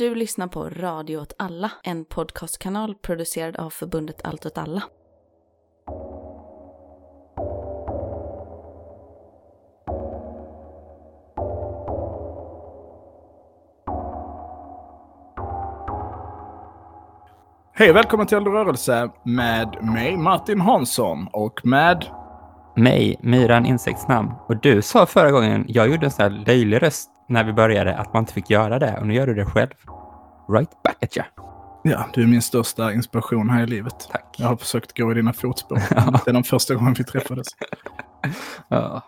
Du lyssnar på Radio åt alla, en podcastkanal producerad av förbundet Allt åt alla. Hej och välkommen till Eld rörelse med mig Martin Hansson och med mig, Myran Insektsnamn. Och du sa förra gången, jag gjorde en sån här löjlig röst när vi började, att man inte fick göra det. Och nu gör du det själv. Right back at you. Ja, du är min största inspiration här i livet. Tack. Jag har försökt gå i dina fotspår. ja. Det är den första gången vi träffades. ja.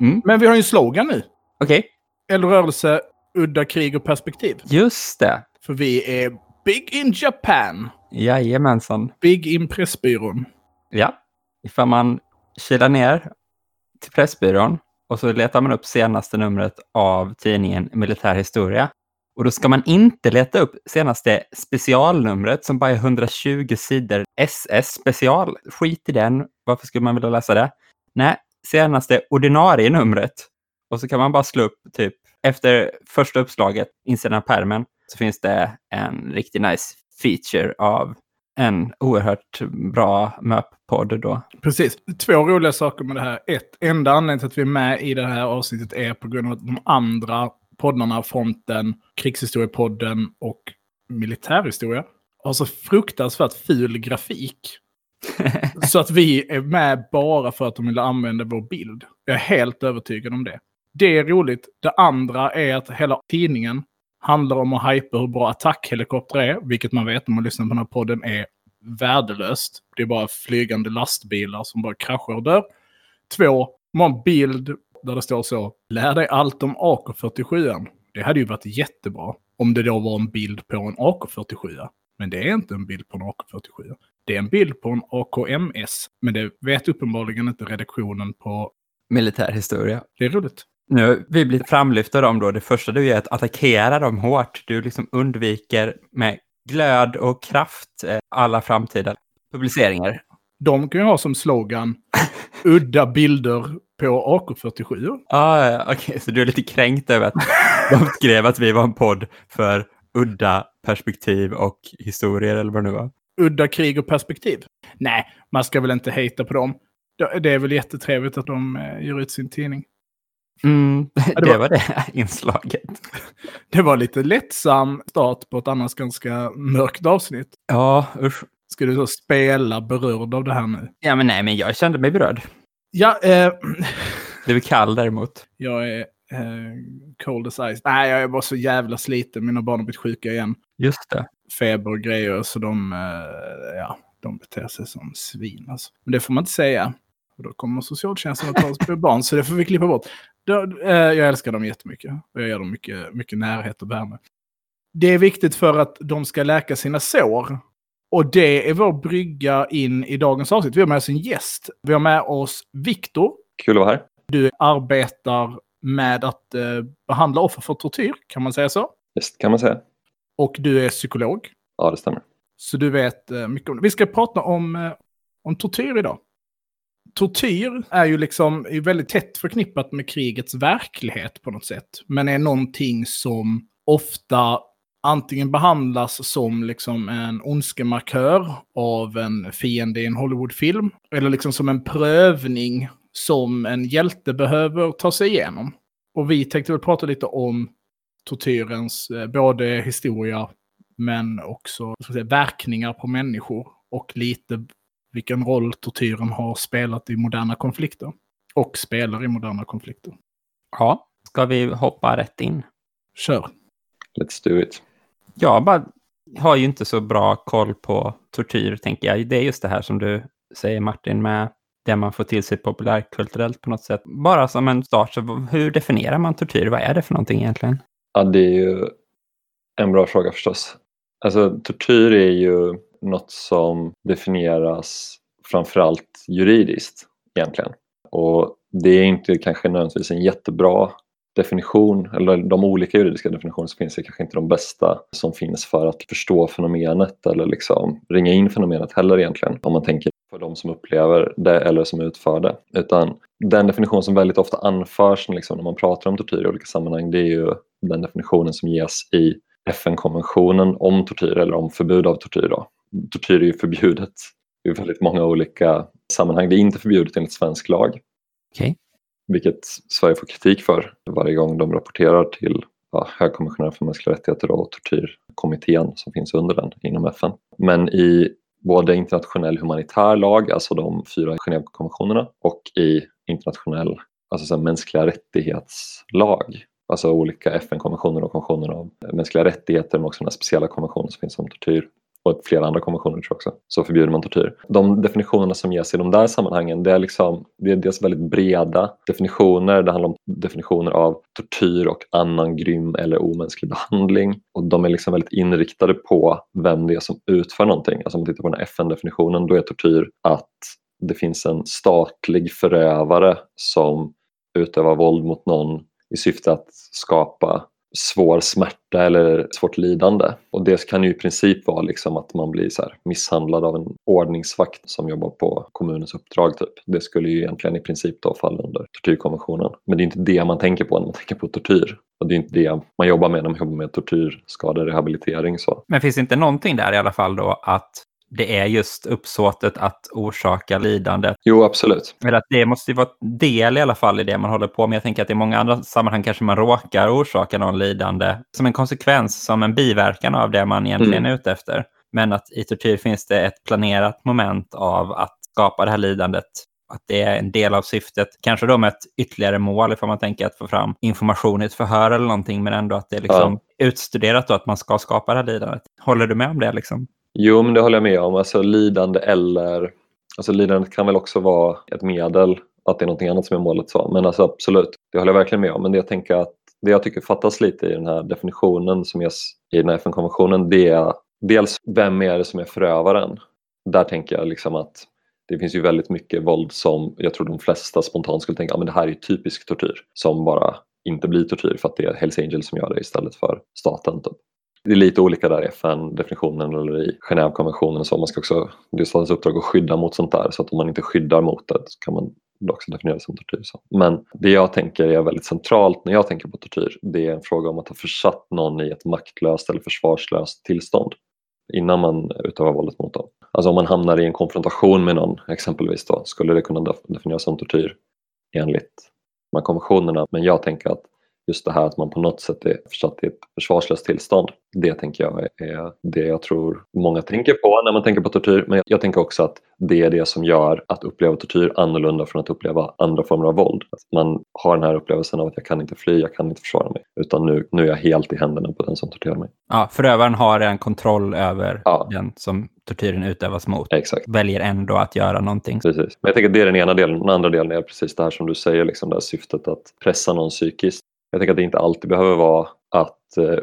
Mm. Men vi har ju en slogan nu. Okej. Okay. Eld rörelse, udda krig och perspektiv. Just det. För vi är Big in Japan. Jajamensan. Big in Pressbyrån. Ja. Ifall man kilar ner till Pressbyrån och så letar man upp senaste numret av tidningen Militär historia. Och då ska man inte leta upp senaste specialnumret som bara är 120 sidor SS special. Skit i den. Varför skulle man vilja läsa det? Nej, senaste ordinarie numret. Och så kan man bara slå upp typ efter första uppslaget, insidan av pärmen, så finns det en riktigt nice feature av en oerhört bra MÖP-podd då. Precis. Två roliga saker med det här. Ett, enda anledningen till att vi är med i det här avsnittet är på grund av att de andra poddarna, Fronten, Krigshistoriepodden och Militärhistoria, har så fruktansvärt ful grafik. så att vi är med bara för att de vill använda vår bild. Jag är helt övertygad om det. Det är roligt. Det andra är att hela tidningen handlar om att hypa hur bra attackhelikoptrar är, vilket man vet om man lyssnar på den här podden är värdelöst. Det är bara flygande lastbilar som bara kraschar och dör. Två, man har en bild där det står så, lär dig allt om AK47. Det hade ju varit jättebra om det då var en bild på en AK47. Men det är inte en bild på en AK47. Det är en bild på en AKMS. Men det vet uppenbarligen inte redaktionen på militärhistoria. Det är roligt. Nu vi blivit framlyfta dem då. Det första du gör är att attackera dem hårt. Du liksom undviker med glöd och kraft eh, alla framtida publiceringar. De kan ju ha som slogan udda bilder på AK47. Ah, ja, okej, okay. så du är lite kränkt över att de skrev att vi var en podd för udda perspektiv och historier eller vad det nu var. Udda krig och perspektiv? Nej, man ska väl inte hejta på dem. Det är väl jättetrevligt att de eh, ger ut sin tidning. Mm, det, det var, var, det inslaget. Det var lite lättsam start på ett annars ganska mörkt avsnitt. Ja, usch. Ska du så spela berörd av det här nu? Ja, men nej, men jag kände mig berörd. Ja, eh... Du är kall däremot. Jag är eh, cold as ice. Nej, jag är bara så jävla sliten. Mina barn har blivit sjuka igen. Just det. Feber och grejer, så de, eh, ja, de beter sig som svin. Alltså. Men det får man inte säga. Och då kommer socialtjänsten att ta oss på barn, så det får vi klippa bort. Eh, jag älskar dem jättemycket. Och jag ger dem mycket, mycket närhet och värme. Det är viktigt för att de ska läka sina sår. Och det är vår brygga in i dagens avsnitt. Vi har med oss en gäst. Vi har med oss Viktor. Kul att vara här. Du arbetar med att eh, behandla offer för tortyr, kan man säga så? Visst kan man säga. Och du är psykolog. Ja, det stämmer. Så du vet eh, mycket om det. Vi ska prata om, om tortyr idag tortyr är ju liksom är väldigt tätt förknippat med krigets verklighet på något sätt. Men är någonting som ofta antingen behandlas som liksom en ondskemarkör av en fiende i en Hollywoodfilm. Eller liksom som en prövning som en hjälte behöver ta sig igenom. Och vi tänkte väl prata lite om tortyrens eh, både historia men också säga, verkningar på människor. Och lite vilken roll tortyren har spelat i moderna konflikter. Och spelar i moderna konflikter. Ja, ska vi hoppa rätt in? Kör. Let's do it. Jag bara har ju inte så bra koll på tortyr, tänker jag. Det är just det här som du säger, Martin, med det man får till sig populärkulturellt på något sätt. Bara som en start, så hur definierar man tortyr? Vad är det för någonting egentligen? Ja, det är ju en bra fråga förstås. Alltså, tortyr är ju något som definieras framförallt juridiskt egentligen. Och det är inte kanske nödvändigtvis en jättebra definition, eller de olika juridiska definitioner som finns är kanske inte de bästa som finns för att förstå fenomenet eller liksom ringa in fenomenet heller egentligen om man tänker för de som upplever det eller som utför det. Utan den definition som väldigt ofta anförs liksom, när man pratar om tortyr i olika sammanhang det är ju den definitionen som ges i FN-konventionen om tortyr eller om förbud av tortyr. Då. Tortyr är ju förbjudet i väldigt många olika sammanhang. Det är inte förbjudet enligt svensk lag. Okej. Vilket Sverige får kritik för varje gång de rapporterar till ja, högkommissionären för mänskliga rättigheter och tortyrkommittén som finns under den inom FN. Men i både internationell humanitär lag, alltså de fyra Genèvekonventionerna och i internationell alltså så här, mänskliga rättighetslag alltså olika FN-konventioner och konventioner om mänskliga rättigheter men också den speciella konventionen som finns om tortyr och flera andra konventioner tror jag också, så förbjuder man tortyr. De definitionerna som ges i de där sammanhangen, det är, liksom, det är dels väldigt breda definitioner. Det handlar om definitioner av tortyr och annan grym eller omänsklig behandling. Och de är liksom väldigt inriktade på vem det är som utför någonting. Alltså om man tittar på den här FN-definitionen, då är tortyr att det finns en statlig förövare som utövar våld mot någon i syfte att skapa svår smärta eller svårt lidande. Och det kan ju i princip vara liksom att man blir så misshandlad av en ordningsvakt som jobbar på kommunens uppdrag. Typ. Det skulle ju egentligen i princip då falla under tortyrkonventionen. Men det är inte det man tänker på när man tänker på tortyr. Och det är inte det man jobbar med när man jobbar med tortyr, tortyrskaderehabilitering. Så. Men finns det inte någonting där i alla fall då att det är just uppsåtet att orsaka lidande. Jo, absolut. Eller att det måste ju vara del i alla fall i det man håller på med. Jag tänker att i många andra sammanhang kanske man råkar orsaka någon lidande som en konsekvens, som en biverkan av det man egentligen mm. är ute efter. Men att i tortyr finns det ett planerat moment av att skapa det här lidandet att det är en del av syftet. Kanske då med ett ytterligare mål ifall man tänker att få fram information i ett förhör eller någonting, men ändå att det är liksom ja. utstuderat då att man ska skapa det här lidandet. Håller du med om det? Liksom? Jo, men det håller jag med om. Alltså lidande eller... Alltså lidandet kan väl också vara ett medel, att det är något annat som är målet. Så. Men alltså absolut, det håller jag verkligen med om. Men det jag tänker att det jag tycker fattas lite i den här definitionen som ges i den här FN-konventionen, det är dels vem är det som är förövaren? Där tänker jag liksom att det finns ju väldigt mycket våld som jag tror de flesta spontant skulle tänka, att men det här är typisk tortyr som bara inte blir tortyr för att det är Hells Angels som gör det istället för staten. Typ. Det är lite olika där i FN-definitionen eller i Genèvekonventionen. Så man ska också, det är statens uppdrag att skydda mot sånt där så att om man inte skyddar mot det så kan man också definiera det som tortyr. Så. Men det jag tänker är väldigt centralt när jag tänker på tortyr. Det är en fråga om att ha försatt någon i ett maktlöst eller försvarslöst tillstånd innan man utövar våldet mot dem. Alltså om man hamnar i en konfrontation med någon exempelvis då skulle det kunna definieras som tortyr enligt de här konventionerna. Men jag tänker att just det här att man på något sätt är försatt i ett försvarslöst tillstånd. Det tänker jag är det jag tror många tänker på när man tänker på tortyr. Men jag tänker också att det är det som gör att uppleva tortyr annorlunda från att uppleva andra former av våld. Att man har den här upplevelsen av att jag kan inte fly, jag kan inte försvara mig. Utan nu, nu är jag helt i händerna på den som torterar mig. Ja, förövaren har en kontroll över ja. den som tortyren utövas mot. Exakt. Väljer ändå att göra någonting. Precis. Men jag tänker att det är den ena delen. Den andra delen är precis det här som du säger, liksom det här syftet att pressa någon psykiskt jag tänker att det inte alltid behöver vara att eh,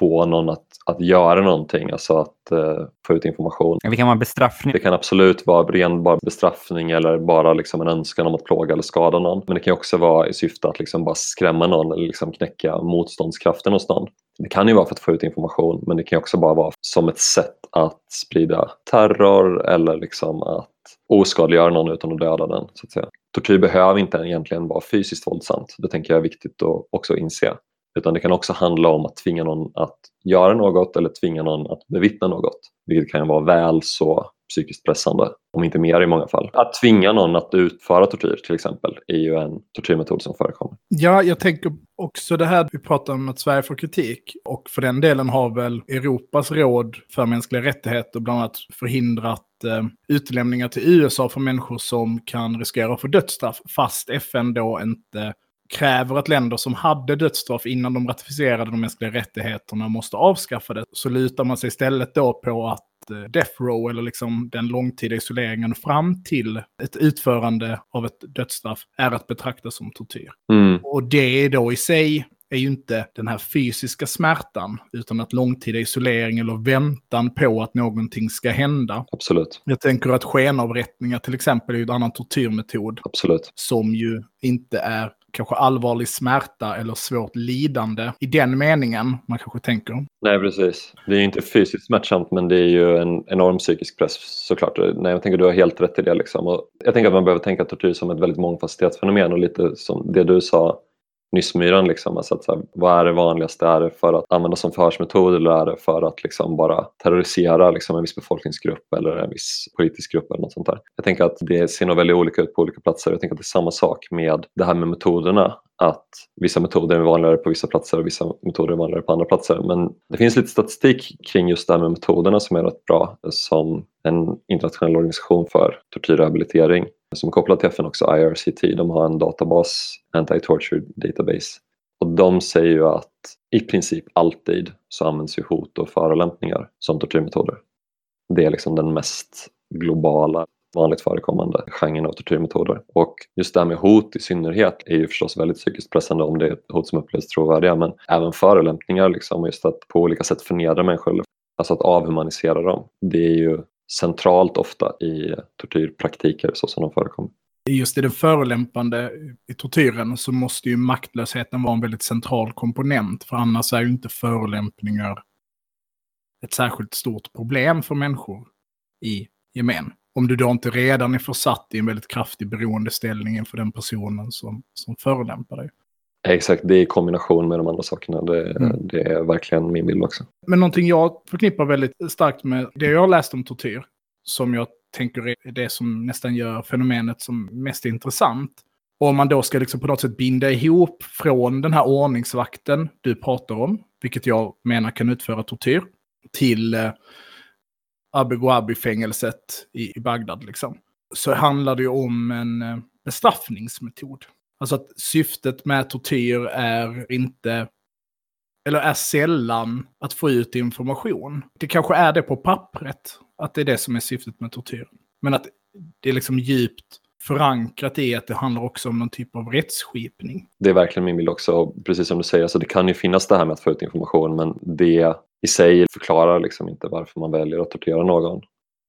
få någon att, att göra någonting, alltså att eh, få ut information. Det kan vara bestraffning. Det kan absolut vara ren bara bestraffning eller bara liksom en önskan om att plåga eller skada någon. Men det kan också vara i syfte att liksom bara skrämma någon eller liksom knäcka motståndskraften hos någon. Det kan ju vara för att få ut information men det kan också bara vara som ett sätt att sprida terror eller liksom att oskadliggöra någon utan att döda den. Så att säga. Tortyr behöver inte egentligen vara fysiskt våldsamt. Det tänker jag är viktigt att också inse. Utan det kan också handla om att tvinga någon att göra något eller tvinga någon att bevittna något. Vilket kan vara väl så psykiskt pressande, om inte mer i många fall. Att tvinga någon att utföra tortyr till exempel är ju en tortyrmetod som förekommer. Ja, jag tänker också det här vi pratar om att Sverige får kritik. Och för den delen har väl Europas råd för mänskliga rättigheter bland annat förhindrat eh, utlämningar till USA för människor som kan riskera att få dödsstraff, fast FN då inte kräver att länder som hade dödsstraff innan de ratificerade de mänskliga rättigheterna måste avskaffa det, så lutar man sig istället då på att eh, death row, eller liksom den långtida isoleringen fram till ett utförande av ett dödsstraff, är att betrakta som tortyr. Mm. Och det är då i sig är ju inte den här fysiska smärtan, utan att långtida isolering eller väntan på att någonting ska hända. Absolut. Jag tänker att skenavrättningar till exempel är ju en annan tortyrmetod. Absolut. Som ju inte är kanske allvarlig smärta eller svårt lidande i den meningen man kanske tänker. Nej, precis. Det är ju inte fysiskt smärtsamt men det är ju en enorm psykisk press såklart. Nej, jag tänker du har helt rätt i det. Liksom. Och jag tänker att man behöver tänka tortyr som ett väldigt mångfacetterat fenomen och lite som det du sa nyssmyran. Liksom. Alltså att, så här, vad är det vanligaste? Är det för att använda som förhörsmetod eller är det för att liksom bara terrorisera liksom, en viss befolkningsgrupp eller en viss politisk grupp eller något sånt där. Jag tänker att det ser nog väldigt olika ut på olika platser. Jag tänker att det är samma sak med det här med metoderna. Att vissa metoder är vanligare på vissa platser och vissa metoder är vanligare på andra platser. Men det finns lite statistik kring just det här med metoderna som är rätt bra som en internationell organisation för tortyrrehabilitering som är kopplad till FN också, IRCT, de har en databas, Anti-Torture Database. Och de säger ju att i princip alltid så används ju hot och förolämpningar som tortyrmetoder. Det är liksom den mest globala, vanligt förekommande genren av tortyrmetoder. Och just det här med hot i synnerhet är ju förstås väldigt psykiskt pressande om det är ett hot som upplevs trovärdiga, men även förolämpningar, liksom, just att på olika sätt förnedra människor, alltså att avhumanisera dem, det är ju centralt ofta i tortyrpraktiker så som de förekommer. Just i den förolämpande i tortyren så måste ju maktlösheten vara en väldigt central komponent. För annars är ju inte förolämpningar ett särskilt stort problem för människor i gemen. Om du då inte redan är försatt i en väldigt kraftig beroendeställning inför den personen som, som förolämpar dig. Exakt, det är i kombination med de andra sakerna. Det, mm. det, är verkligen min bild också. Men någonting jag förknippar väldigt starkt med det jag läst om tortyr, som jag tänker är det som nästan gör fenomenet som mest intressant. Och om man då ska liksom på något sätt binda ihop från den här ordningsvakten du pratar om, vilket jag menar kan utföra tortyr, till eh, Abu Ghraib-fängelset i, i Bagdad. Liksom. Så handlar det ju om en eh, bestraffningsmetod. Alltså att syftet med tortyr är inte, eller är sällan att få ut information. Det kanske är det på pappret, att det är det som är syftet med tortyr. Men att det är liksom djupt förankrat i att det handlar också om någon typ av rättsskipning. Det är verkligen min bild också, precis som du säger, alltså det kan ju finnas det här med att få ut information men det i sig förklarar liksom inte varför man väljer att tortera någon.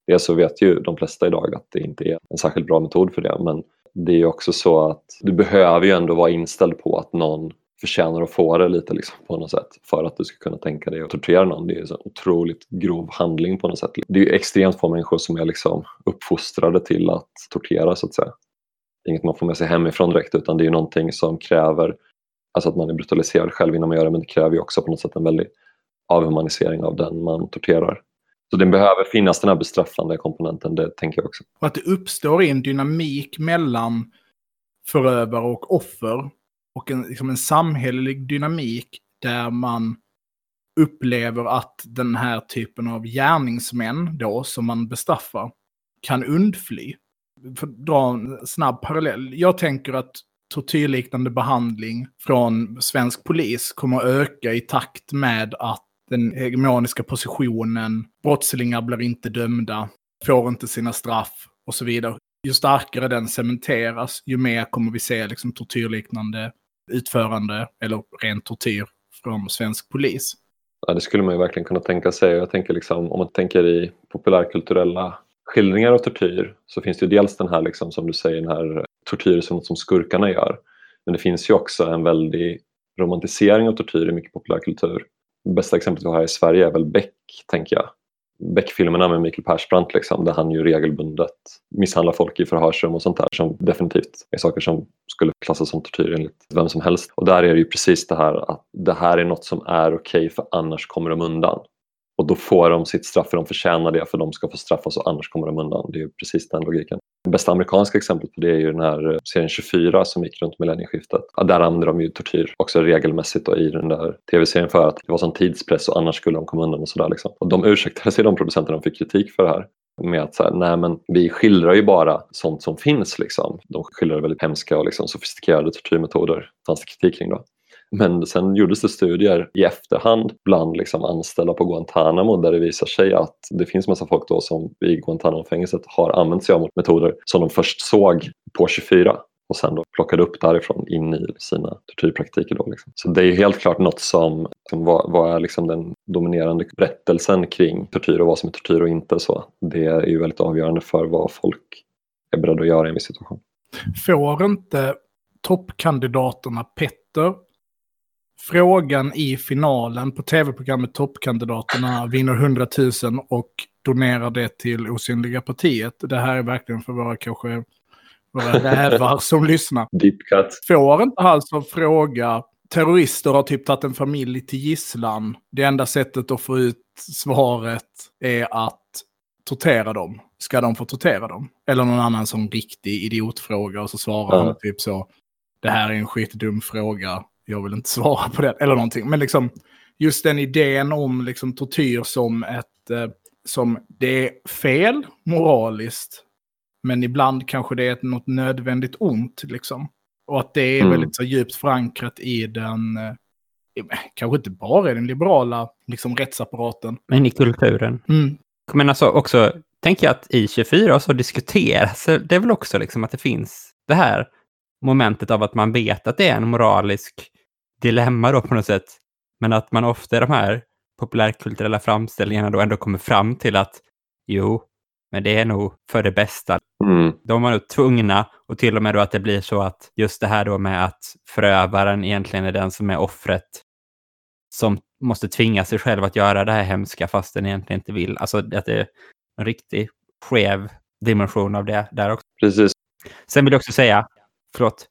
Dels så vet ju de flesta idag att det inte är en särskilt bra metod för det men det är ju också så att du behöver ju ändå vara inställd på att någon förtjänar att få det lite liksom, på något sätt för att du ska kunna tänka dig att tortera någon. Det är en otroligt grov handling på något sätt. Det är ju extremt få människor som är liksom uppfostrade till att tortera så att säga. Det är inget man får med sig hemifrån direkt utan det är ju någonting som kräver alltså att man är brutaliserad själv innan man gör det men det kräver ju också på något sätt en väldig avhumanisering av den man torterar. Så det behöver finnas den här bestraffande komponenten, det tänker jag också. Och att det uppstår en dynamik mellan förövare och offer. Och en, liksom en samhällelig dynamik där man upplever att den här typen av gärningsmän då, som man bestraffar, kan undfly. För att dra en snabb parallell. Jag tänker att tortyrliknande behandling från svensk polis kommer att öka i takt med att den hegemoniska positionen, brottslingar blir inte dömda, får inte sina straff och så vidare. Ju starkare den cementeras, ju mer kommer vi se liksom, tortyrliknande utförande eller ren tortyr från svensk polis. Ja, det skulle man ju verkligen kunna tänka sig. Jag tänker liksom, om man tänker i populärkulturella skildringar av tortyr så finns det ju dels den här, liksom, som du säger, den här tortyr som, som skurkarna gör. Men det finns ju också en väldig romantisering av tortyr i mycket populärkultur bästa exemplet vi har här i Sverige är väl Beck, tänker jag. Beck-filmerna med Mikael Persbrandt liksom, där han ju regelbundet misshandlar folk i förhörsrum och sånt där som definitivt är saker som skulle klassas som tortyr enligt vem som helst. Och där är det ju precis det här att det här är något som är okej okay för annars kommer de undan. Och då får de sitt straff för de förtjänar det för de ska få straffas och annars kommer de undan. Det är ju precis den logiken. Det bästa amerikanska exemplet på det är ju den här eh, serien 24 som gick runt millennieskiftet. Där använde de ju tortyr också regelmässigt då i den där tv-serien för att det var sån tidspress och annars skulle de komma undan och sådär. Liksom. Och de ursäktade sig, de producenterna, de fick kritik för det här med att så nej men vi skildrar ju bara sånt som finns liksom. De skildrar väldigt hemska och liksom sofistikerade tortyrmetoder. fanns det kritik kring då. Men sen gjordes det studier i efterhand bland liksom anställda på Guantanamo där det visar sig att det finns massa folk då som i Guantanamo-fängelset har använt sig av metoder som de först såg på 24 och sen då plockade upp därifrån in i sina tortyrpraktiker. Då liksom. Så det är helt klart något som, som vad, vad är liksom den dominerande berättelsen kring tortyr och vad som är tortyr och inte. Så det är ju väldigt avgörande för vad folk är beredda att göra i en viss situation. Får inte toppkandidaterna Petter frågan i finalen på tv-programmet Toppkandidaterna vinner 100 000 och donerar det till Osynliga partiet. Det här är verkligen för våra kanske våra rävar som lyssnar. Deep cut. Får inte alltså fråga, terrorister har typ tagit en familj till gisslan. Det enda sättet att få ut svaret är att tortera dem. Ska de få tortera dem? Eller någon annan sån riktig idiotfråga och så svarar Ja. han typ så. Det här är en skitdum fråga. Jag vill inte svara på det. Eller någonting. Men liksom just den idén om liksom tortyr som ett... Eh, som det är fel moraliskt. Men ibland kanske det är ett, något nödvändigt ont liksom. Och att det är Mm. väldigt så djupt förankrat i den... Eh, kanske inte bara i den liberala liksom, rättsapparaten. Men i kulturen. Mm. Men alltså också, tänker jag att i 24 så diskuteras det är väl också liksom att det finns det här momentet av att man vet att det är en moralisk dilemma då på något sätt. Men att man ofta i de här populärkulturella framställningarna då ändå kommer fram till att jo, men det är nog för det bästa. Mm. De var nog tvungna och till och med då att det blir så att just det här då med att förövaren egentligen är den som är offret som måste tvinga sig själv att göra det här hemska fast den egentligen inte vill. Alltså att det är en riktig skev dimension av det där också. Precis. Sen vill jag också säga, förlåt,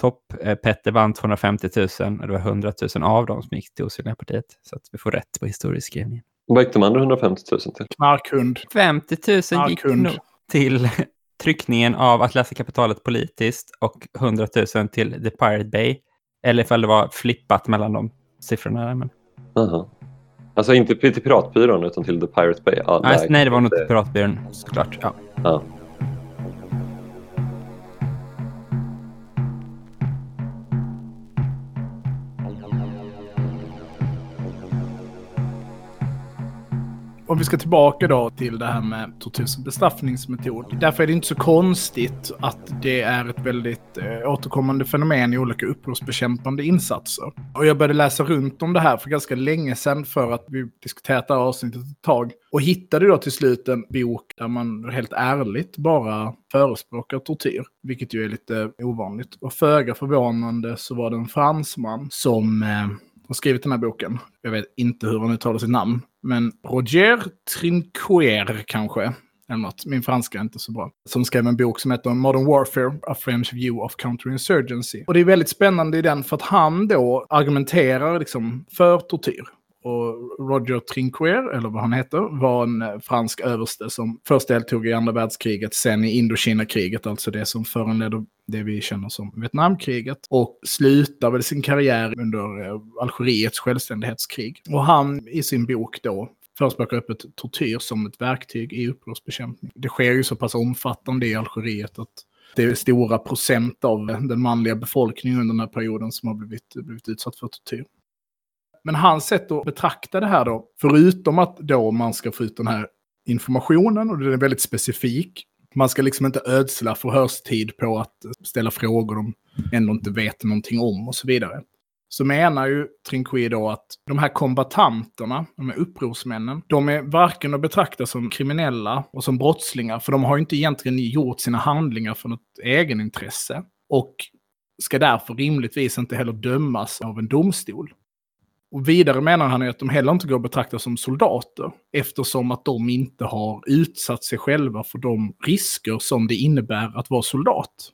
Topp-Petter vann 250 000 och det var 100 000 av dem som gick till Osynliga partiet. Så att vi får rätt på historieskrivningen. Vad gick de andra 150 000 till? Knarkhund. 50 000 gick Knarkhund. nog till tryckningen av Att läsa kapitalet politiskt och 100 000 till The Pirate Bay. Eller ifall det var flippat mellan de siffrorna. Men... Aha. Alltså inte till Piratbyrån utan till The Pirate Bay? Ah, Nej, nej, det var nog inte- till Piratbyrån såklart. Ja. Ja. Om vi ska tillbaka då till det här med tortyr som bestraffningsmetod. Därför är det inte så konstigt att det är ett väldigt eh, återkommande fenomen i olika upprorsbekämpande insatser. Och jag började läsa runt om det här för ganska länge sedan för att vi diskuterat det här avsnittet ett tag. Och hittade då till slut en bok där man helt ärligt bara förespråkar tortyr. Vilket ju är lite ovanligt. Och föga förvånande så var det en fransman som eh, har skrivit den här boken. Jag vet inte hur han uttalar sitt namn. Men Roger Trinquier kanske. Eller något. Min franska är inte så bra. Som skrev en bok som heter Modern Warfare, A French View of Counterinsurgency. Och det är väldigt spännande i den för att han då argumenterar liksom för tortyr. Och Roger Trinquer, eller vad han heter, var en eh, fransk överste som först deltog i andra världskriget, sen i Indokina-kriget, alltså det som föranledde det vi känner som Vietnamkriget. Och slutar väl sin karriär under eh, Algeriets självständighetskrig. Och han i sin bok då förespråkar öppet tortyr som ett verktyg i upprorsbekämpning. Det sker ju så pass omfattande i Algeriet att det är stora procent av den manliga befolkningen under den här perioden som har blivit, blivit utsatt för tortyr. Men hans sätt att betrakta det här då, förutom att då man ska få ut den här informationen, och den är väldigt specifik, man ska liksom inte ödsla förhörstid på att ställa frågor de ändå inte vet någonting om och så vidare. Så menar ju Trinqui då att de här kombatanterna, de här upprorsmännen, de är varken att betrakta som kriminella och som brottslingar, för de har ju inte egentligen gjort sina handlingar för något egenintresse. Och ska därför rimligtvis inte heller dömas av en domstol. Och vidare menar han ju att de heller inte går att betrakta som soldater eftersom att de inte har utsatt sig själva för de risker som det innebär att vara soldat.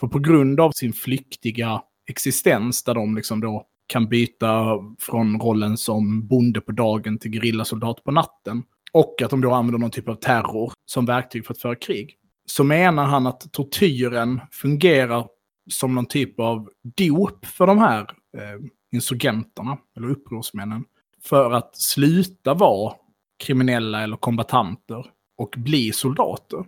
För på grund av sin flyktiga existens där de liksom då kan byta från rollen som bonde på dagen till gerillasoldat på natten och att de då använder någon typ av terror som verktyg för att föra krig. Så menar han att tortyren fungerar som någon typ av dop för de här eh, insurgenterna, eller upprorsmännen, för att sluta vara kriminella eller kombatanter och bli soldater.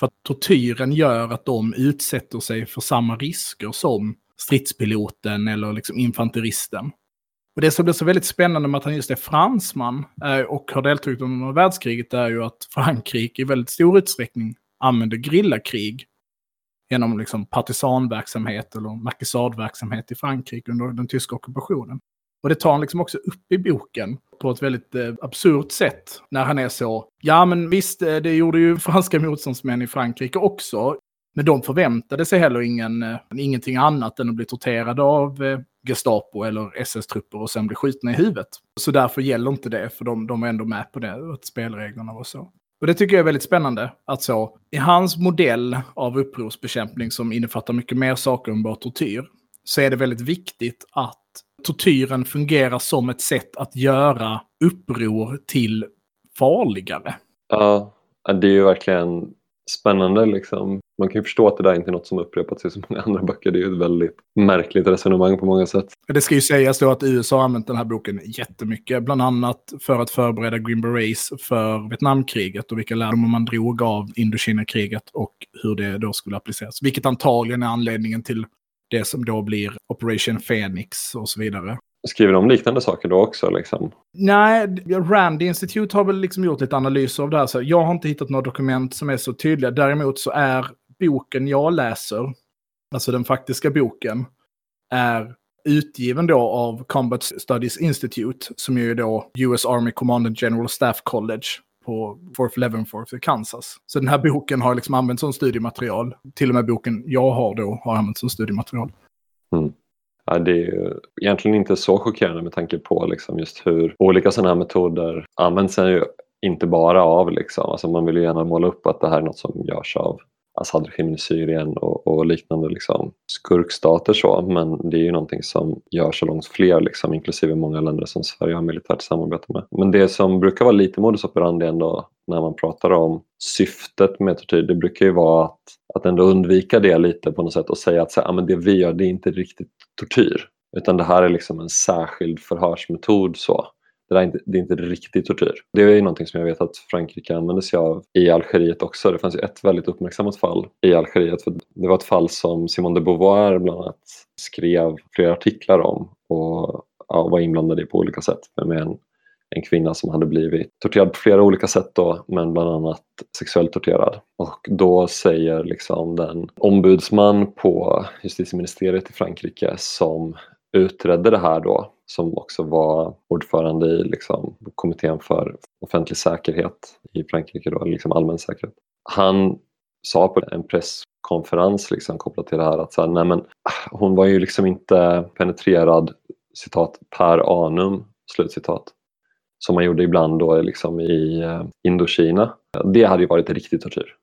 För att tortyren gör att de utsätter sig för samma risker som stridspiloten eller liksom infanteristen. Och det som blir så väldigt spännande med att han just är fransman eh, och har deltagit under världskriget är ju att Frankrike i väldigt stor utsträckning använder grillakrig genom liksom partisanverksamhet eller markisadverksamhet i Frankrike under den tyska ockupationen. Och det tar han liksom också upp i boken på ett väldigt eh, absurt sätt. När han är så, ja men visst, eh, det gjorde ju franska motståndsmän i Frankrike också. Men de förväntade sig heller ingen, eh, ingenting annat än att bli torterade av eh, Gestapo eller SS-trupper och sen bli skjutna i huvudet. Så därför gäller inte det, för de, de är ändå med på det, att spelreglerna var så. Och det tycker jag är väldigt spännande. Att så, I hans modell av upprorsbekämpning som innefattar mycket mer saker än bara tortyr, så är det väldigt viktigt att tortyren fungerar som ett sätt att göra uppror till farligare. Ja, det är ju verkligen spännande liksom. Man kan ju förstå att det där inte är något som upprepats i så många andra böcker. Det är ju ett väldigt märkligt resonemang på många sätt. Det ska ju sägas då att USA har använt den här boken jättemycket. Bland annat för att förbereda Green Berets för Vietnamkriget och vilka lärdomar man drog av Indokina-kriget och hur det då skulle appliceras. Vilket antagligen är anledningen till det som då blir Operation Phoenix och så vidare. Skriver de liknande saker då också? Liksom? Nej, Rand Institute har väl liksom gjort lite analyser av det här. Så jag har inte hittat några dokument som är så tydliga. Däremot så är boken jag läser, alltså den faktiska boken, är utgiven då av Combat Studies Institute, som är då US Army Command and General Staff College på Fort Leavenworth i Kansas. Så den här boken har liksom använts som studiematerial. Till och med boken jag har då har använts som studiematerial. Mm. Ja, det är ju egentligen inte så chockerande med tanke på liksom just hur olika sådana här metoder används ju inte bara av, liksom. alltså man vill ju gärna måla upp att det här är något som görs av Assad-regimen i Syrien och, och, liknande liksom, skurkstater så, men det är ju någonting som görs av långt fler, liksom, inklusive många länder som Sverige har militärt samarbete med. Men det som brukar vara lite modus operandi ändå när man pratar om syftet med tortyr, det brukar ju vara att, att ändå undvika det lite på något sätt och säga att så, ah, men det vi gör det är inte riktigt tortyr, utan det här är liksom en särskild förhörsmetod så det, är inte, det är inte riktig tortyr. Det är ju någonting som jag vet att Frankrike använder sig av i Algeriet också. Det fanns ju ett väldigt uppmärksammat fall i Algeriet. För det var ett fall som Simone de Beauvoir bland annat skrev flera artiklar om och ja, var inblandad i på olika sätt med en, en kvinna som hade blivit torterad på flera olika sätt då, men bland annat sexuellt torterad. Och då säger liksom den ombudsman på justitieministeriet i Frankrike som utredde det här då, som också var ordförande i liksom, kommittén för offentlig säkerhet i Frankrike, då, liksom allmän säkerhet. Han sa på en presskonferens liksom, kopplat till det här att så här, nej men, ah, hon var ju liksom inte penetrerad citat per anum, slutcitat, som man gjorde ibland då liksom i eh, Indokina. Det hade ju varit riktig tortyr.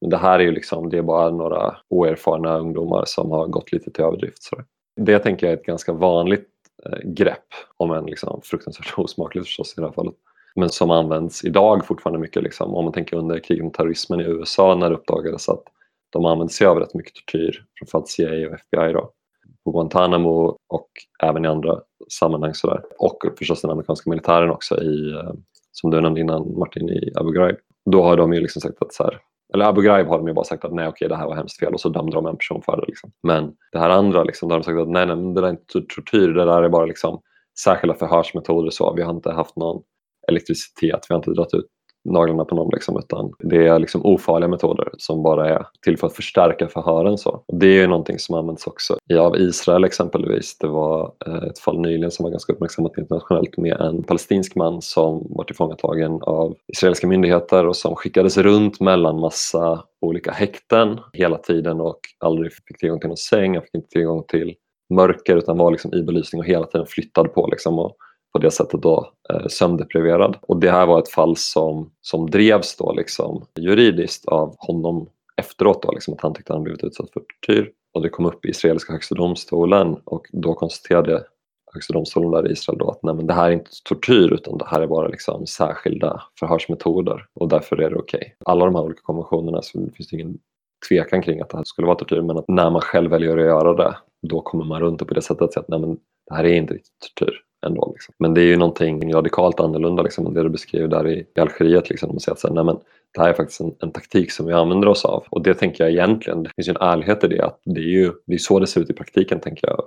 Men det här är ju liksom, det är bara några oerfarna ungdomar som har gått lite till överdrift. Så. Det tänker jag är ett ganska vanligt Eh, grepp, om än liksom fruktansvärt osmakligt förstås i det här fallet. Men som används idag fortfarande mycket. Liksom. Om man tänker under kriget mot terrorismen i USA när det uppdagades att de använde sig av rätt mycket tortyr, framförallt CIA och FBI då, på Guantanamo och även i andra sammanhang. Sådär. Och förstås den amerikanska militären också, i, eh, som du nämnde innan Martin, i Abu Ghraib. Då har de ju liksom sagt att så här, eller Abu Ghraib har de ju bara sagt att nej okej det här var hemskt fel och så dömde de en person för det. Liksom. Men det här andra, liksom, då har de sagt att nej, nej det där är inte tortyr, det där är bara liksom, särskilda förhörsmetoder. Så. Vi har inte haft någon elektricitet, vi har inte dragit ut naglarna på någon liksom, utan det är liksom ofarliga metoder som bara är till för att förstärka förhören. Så. Och det är ju någonting som används också i av Israel exempelvis. Det var eh, ett fall nyligen som var ganska uppmärksammat internationellt med en palestinsk man som var tillfångatagen av israeliska myndigheter och som skickades runt mellan massa olika häkten hela tiden och aldrig fick tillgång till någon säng, han fick inte tillgång till mörker utan var liksom i belysning och hela tiden flyttad på. Liksom och på det sättet då eh, sömndepriverad. Och det här var ett fall som, som drevs då liksom juridiskt av honom efteråt då, liksom att han tyckte att han blivit utsatt för tortyr. Och det kom upp i israeliska högsta domstolen och då konstaterade högsta domstolen där i Israel då att nej, men det här är inte tortyr utan det här är bara liksom särskilda förhörsmetoder och därför är det okej. Okay. Alla de här olika konventionerna så finns det ingen tvekan kring att det här skulle vara tortyr men att när man själv väljer att göra det då kommer man runt det på det sättet att säga att nej, men det här är inte riktigt tortyr ändå. Liksom. Men det är ju någonting radikalt annorlunda liksom, än det du beskriver där i, i Algeriet. Liksom. De säger att så här, nej, men, det här är faktiskt en, en, taktik som vi använder oss av. Och det tänker jag egentligen, det finns ju en ärlighet i det, att det är ju det är så det ser ut i praktiken tänker jag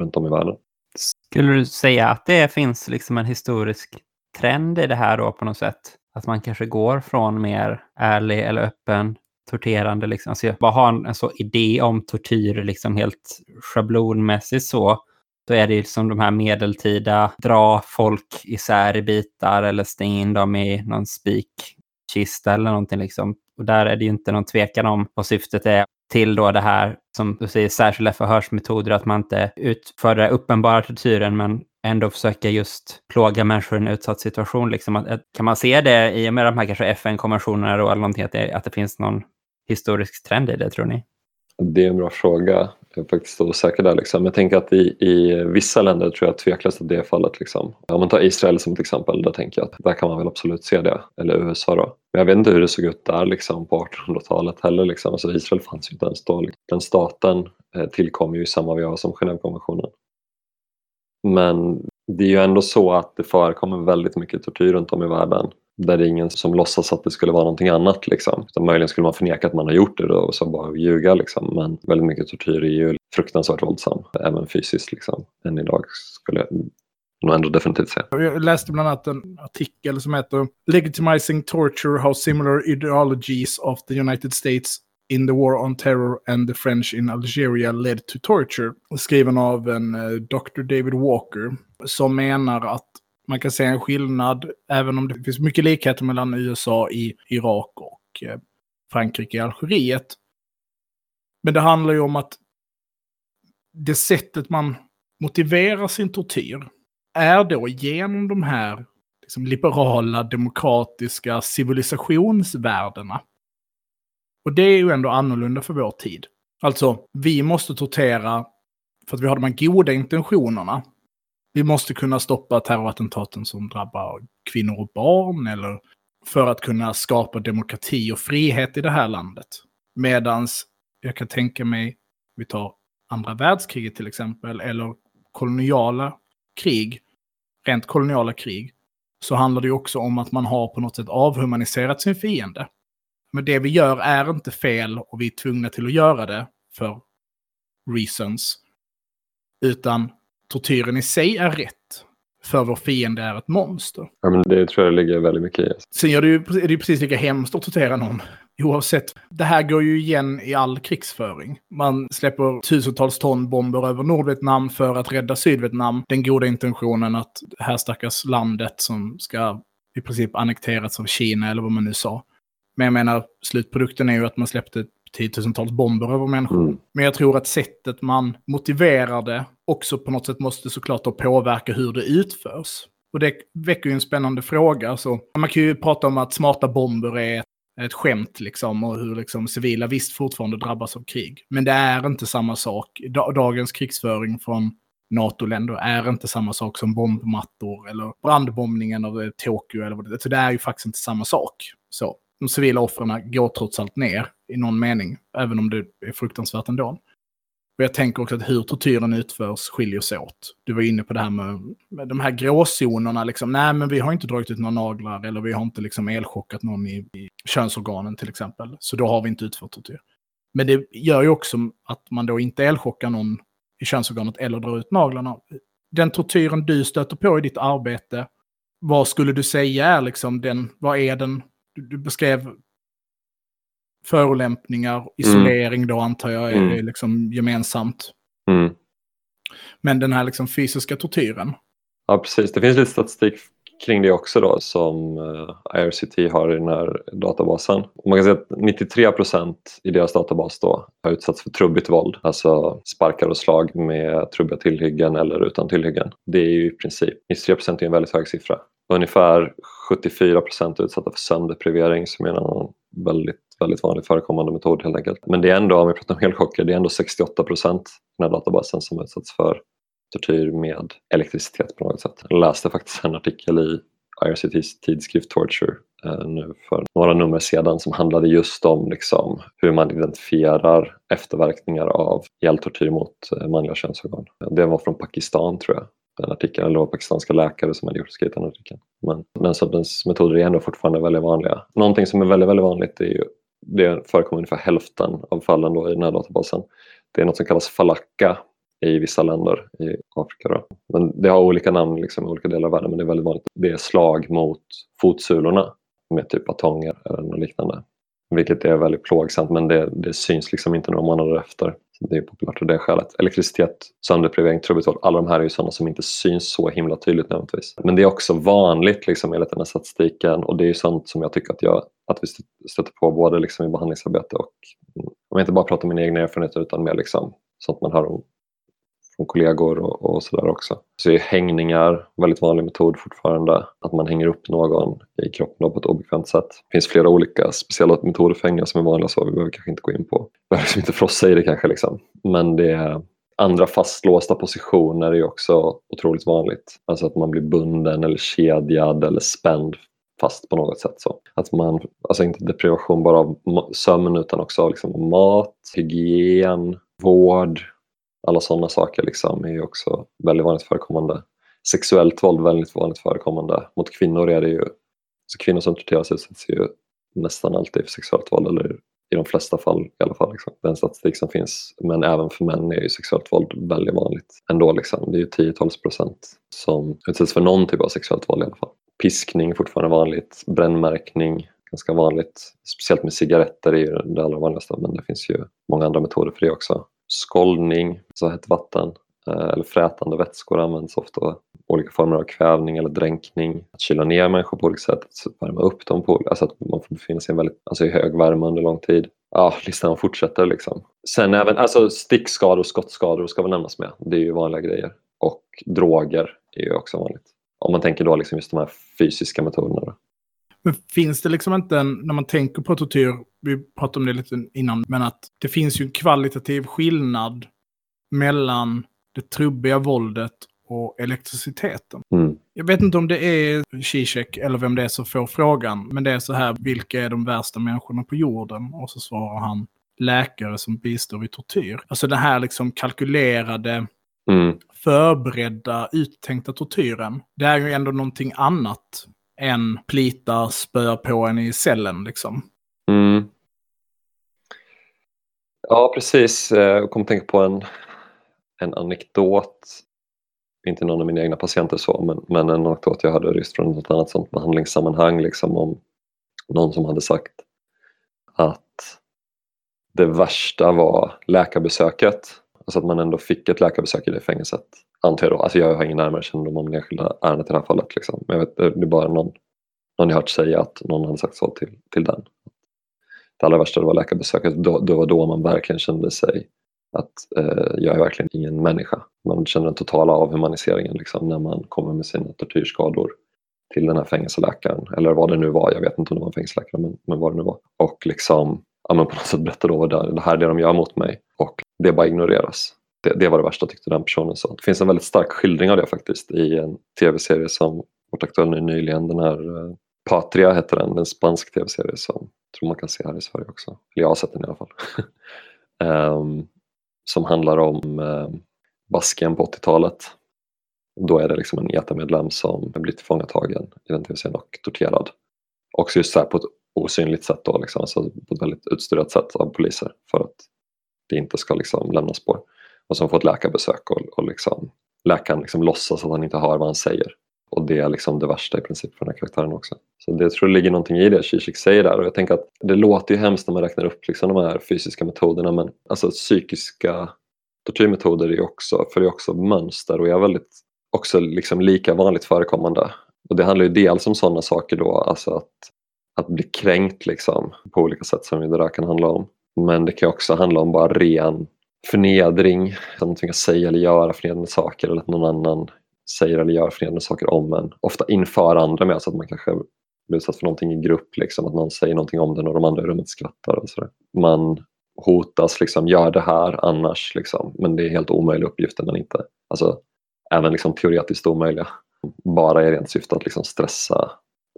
runt om i världen. Skulle du säga att det finns liksom en historisk trend i det här då på något sätt? Att man kanske går från mer ärlig eller öppen torterande, liksom. alltså jag bara har en, en så idé om tortyr liksom helt schablonmässigt så, då är det liksom de här medeltida, dra folk isär i bitar eller stänga in dem i någon spikkista eller någonting liksom. Och där är det ju inte någon tvekan om vad syftet är till då det här som du säger särskilda förhörsmetoder, att man inte utför den uppenbara tortyren men ändå försöka just plåga människor i en utsatt situation. Liksom att, att, kan man se det i och med de här kanske FN-konventionerna eller någonting, att det, att det finns någon historisk trend i det, tror ni? Det är en bra fråga. Jag är faktiskt osäker där. Liksom. Jag tänker att i, i vissa länder tror jag tveklöst att det är fallet. Liksom. Om man tar Israel som ett exempel, då tänker jag att där kan man väl absolut se det. Eller USA då. Men jag vet inte hur det såg ut där liksom, på 1800-talet heller. Liksom. Alltså, Israel fanns ju inte ens då. Liksom. Den staten eh, tillkom ju i samma veva som Genèvekonventionen. Men det är ju ändå så att det förekommer väldigt mycket tortyr runt om i världen där det är ingen som låtsas att det skulle vara någonting annat. Liksom. Utan möjligen skulle man förneka att man har gjort det då, och så bara ljuga. Liksom. Men väldigt mycket tortyr är ju fruktansvärt våldsam, även fysiskt. Liksom. Än idag skulle jag nog ändå definitivt säga. Jag läste bland annat en artikel som heter Legitimizing Torture, How Similar Ideologies of the United States in the War on Terror and the French in Algeria led to torture. Skriven av en eh, uh, Dr. David Walker. Som menar att man kan se en skillnad, även om det finns mycket likheter mellan USA i Irak och eh, Frankrike i Algeriet. Men det handlar ju om att det sättet man motiverar sin tortyr är då genom de här liksom, liberala, demokratiska civilisationsvärdena. Och det är ju ändå annorlunda för vår tid. Alltså, vi måste tortera för att vi har de här goda intentionerna. Vi måste kunna stoppa terrorattentaten som drabbar kvinnor och barn eller för att kunna skapa demokrati och frihet i det här landet. Medans jag kan tänka mig, vi tar andra världskriget till exempel, eller koloniala krig, rent koloniala krig, så handlar det ju också om att man har på något sätt avhumaniserat sin fiende. Men det vi gör är inte fel och vi är tvungna till att göra det för reasons. Utan tortyren i sig är rätt. För vår fiende är ett monster. Ja, men det tror jag ligger väldigt mycket i. Sen är det ju, är det ju precis lika hemskt att tortera någon. Oavsett. Det här går ju igen i all krigsföring. Man släpper tusentals ton bomber över Nordvietnam för att rädda Sydvietnam. Den goda intentionen att det här stackars landet som ska i princip annekterats av Kina eller vad man nu sa. Men jag menar, slutprodukten är ju att man släppte tiotusentals bomber över människor. Mm. Men jag tror att sättet man motiverar det också på något sätt måste såklart då påverka hur det utförs. Och det väcker ju en spännande fråga. Så man kan ju prata om att smarta bomber är ett, ett skämt liksom och hur liksom civila visst fortfarande drabbas av krig. Men det är inte samma sak. Dagens krigsföring från NATO-länder är inte samma sak som bombmattor eller brandbombningen av eh, Tokyo eller vad det är. Så det är ju faktiskt inte samma sak. Så de civila offren går trots allt ner i någon mening, även om det är fruktansvärt ändå. Och jag tänker också att hur tortyren utförs skiljer sig åt. Du var inne på det här med, med de här gråzonerna, liksom. nej men vi har inte dragit ut några naglar eller vi har inte liksom elchockat någon i, i könsorganen till exempel. Så då har vi inte utfört tortyr. Men det gör ju också att man då inte elchockar någon i könsorganet eller drar ut naglarna. Den tortyren du stöter på i ditt arbete, vad skulle du säga är liksom den, vad är den du, du beskrev förolämpningar, isolering mm. då antar jag är mm. liksom gemensamt. Mm. Men den här liksom fysiska tortyren. Ja, precis. Det finns lite statistik kring det också då som eh, IRCT har i den här databasen. man kan säga att 93 procent i deras databas då har utsatts för trubbigt våld, alltså sparkar och slag med trubbiga tillhyggen eller utan tillhyggen. Det är ju i princip, 93 procent är en väldigt hög siffra. Ungefär 74 procent utsatta för sömndeprivering som är en väldigt, väldigt vanligt förekommande metod helt enkelt. Men det är ändå, om vi pratar om elchocker, det är ändå 68 procent i den här databasen som utsatts för tortyr med elektricitet på något sätt. Jag läste faktiskt en artikel i IRCTs tidskrift Torture eh, nu för några nummer sedan som handlade just om liksom, hur man identifierar efterverkningar av hjältortyr mot eh, manliga könsorgan. Det var från Pakistan tror jag den artikeln, eller det var pakistanska läkare som hade gjort skrivit den artikeln. Men den sortens metoder är ändå fortfarande väldigt vanliga. Någonting som är väldigt, väldigt vanligt är ju, det förekommer ungefär hälften av fallen då i den här databasen. Det är något som kallas falaka i vissa länder i Afrika. Då. Men det har olika namn liksom, i olika delar av världen men det är väldigt vanligt. Det är slag mot fotsulorna med typ batonger eller något liknande. Vilket är väldigt plågsamt men det, det syns liksom inte några månader efter. Det är populärt av det skälet. Elektricitet, sönderprivering, trubbigt våld. Alla de här är ju sådana som inte syns så himla tydligt nödvändigtvis. Men det är också vanligt liksom, enligt den här statistiken och det är ju sånt som jag tycker att, jag, att vi stöter på både liksom, i behandlingsarbete och om jag inte bara pratar om mina egna erfarenheter utan mer liksom, sånt man hör om från kollegor och, och sådär också. Så är hängningar väldigt vanlig metod fortfarande. Att man hänger upp någon i kroppen på ett obekvämt sätt. Det finns flera olika speciella metoder för hängningar som är vanliga så vi behöver kanske inte gå in på. Det behöver liksom inte frossa i det kanske liksom. Men det är Andra fastlåsta positioner är också otroligt vanligt. Alltså att man blir bunden eller kedjad eller spänd fast på något sätt. Så. Att man, alltså inte deprivation bara av sömn utan också av liksom mat, hygien, vård, alla sådana saker liksom är också väldigt vanligt förekommande. Sexuellt våld väldigt vanligt förekommande. Mot kvinnor är det ju, så kvinnor som torteras utsätts ju nästan alltid för sexuellt våld eller i de flesta fall i alla fall. Liksom. Den statistik som finns. Men även för män är ju sexuellt våld väldigt vanligt ändå. Liksom. Det är ju 10-12 procent som utsätts för någon typ av sexuellt våld i alla fall. Piskning är fortfarande vanligt. Brännmärkning ganska vanligt. Speciellt med cigaretter är ju det allra vanligaste men det finns ju många andra metoder för det också. Skållning, så hett vatten eh, eller frätande vätskor används ofta. Olika former av kvävning eller dränkning. Att kyla ner människor på olika sätt, att värma upp dem på alltså att man får befinna sig i, väldigt, alltså i hög värme under lång tid. Ja, listan fortsätter liksom. Sen även alltså stickskador och skottskador ska väl nämnas med. Det är ju vanliga grejer. Och droger är ju också vanligt. Om man tänker då liksom just de här fysiska metoderna. då. Men finns det liksom inte, en, när man tänker på tortyr, vi pratade om det lite innan, men att det finns ju en kvalitativ skillnad mellan det trubbiga våldet och elektriciteten. Mm. Jag vet inte om det är Zizek eller vem det är som får frågan, men det är så här, vilka är de värsta människorna på jorden? Och så svarar han, läkare som bistår vid tortyr. Alltså den här liksom kalkylerade, mm. förberedda, uttänkta tortyren. Det är ju ändå någonting annat än plitar spöar på en i cellen liksom. Mm. Ja, precis. Jag kom att tänka på en, en anekdot. Inte någon av mina egna patienter så, men, men en anekdot jag hade just från något annat sånt behandlingssammanhang liksom om någon som hade sagt att det värsta var läkarbesöket. Alltså att man ändå fick ett läkarbesök i det fängelset. Antar jag då. Alltså jag har ingen närmare kännedom om det enskilda ärendet i det här fallet. Liksom. Men jag vet, det är bara någon, någon jag hört säga att någon hade sagt så till, till den. Det allra värsta var läkarbesöket. Då, då var då man verkligen kände sig att eh, jag är verkligen ingen människa. Man känner den totala avhumaniseringen liksom, när man kommer med sina tortyrskador till den här fängelseläkaren. Eller vad det nu var, jag vet inte om det var en fängelseläkare men, men vad det nu var. Och liksom ja, men på något sätt berätta då vad det, det här är det de gör mot mig. Och det bara ignoreras. Det, det var det värsta tyckte den personen sa. Det finns en väldigt stark skildring av det faktiskt i en tv-serie som varit aktuell nu nyligen. Den här eh, Patria heter den, en spansk tv-serie som jag tror man kan se här i Sverige också. Eller jag har sett den i alla fall. um, som handlar om eh, um, Baskien på 80-talet. Då är det liksom en ETA-medlem som blir tillfångatagen i den tv-serien och torterad. Också just så här på ett osynligt sätt då, liksom, alltså på ett väldigt utstuderat sätt av poliser för att det inte ska liksom lämna spår. Och som får ett läkarbesök och, och liksom, läkaren liksom låtsas att han inte hör vad han säger. Och det är liksom det värsta i princip för den här karaktären också. Så det, jag tror det ligger någonting i det Zizek säger där och jag tänker att det låter ju hemskt när man räknar upp liksom de här fysiska metoderna men alltså psykiska tortyrmetoder är också, följer också mönster och är väldigt också liksom lika vanligt förekommande. Och det handlar ju dels om sådana saker då, alltså att, att bli kränkt liksom på olika sätt som det där kan handla om. Men det kan också handla om bara ren förnedring, att man tvingas säga eller göra förnedrande saker eller att någon annan säger eller gör förnedrande saker om en. Ofta inför andra med, så att man kanske blir utsatt för någonting i grupp, liksom, att någon säger någonting om den och de andra i rummet skrattar. Och sådär. Man hotas, liksom, gör det här annars, liksom. men det är helt omöjliga uppgifter. Men inte, alltså, även liksom, teoretiskt omöjliga. Bara i rent syfte att liksom, stressa,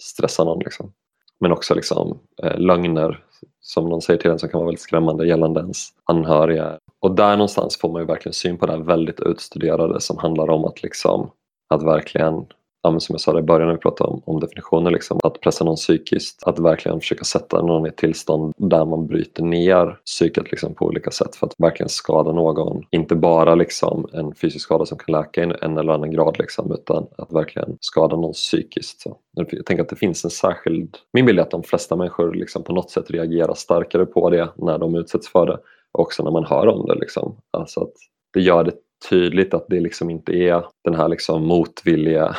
stressa någon. Liksom. Men också liksom, eh, lögner som någon säger till en som kan vara väldigt skrämmande gällande ens anhöriga. Och där någonstans får man ju verkligen syn på det här väldigt utstuderade som handlar om att liksom att verkligen ja, som jag sa i början när vi pratade om, om definitioner, liksom, att pressa någon psykiskt, att verkligen försöka sätta någon i ett tillstånd där man bryter ner psyket liksom, på olika sätt för att verkligen skada någon. Inte bara liksom, en fysisk skada som kan läka i en eller annan grad liksom, utan att verkligen skada någon psykiskt. Så. Jag tänker att det finns en särskild... Min bild är att de flesta människor liksom, på något sätt reagerar starkare på det när de utsätts för det, också när man hör om det. Liksom. Alltså att det gör det tydligt att det liksom inte är den här liksom motvilliga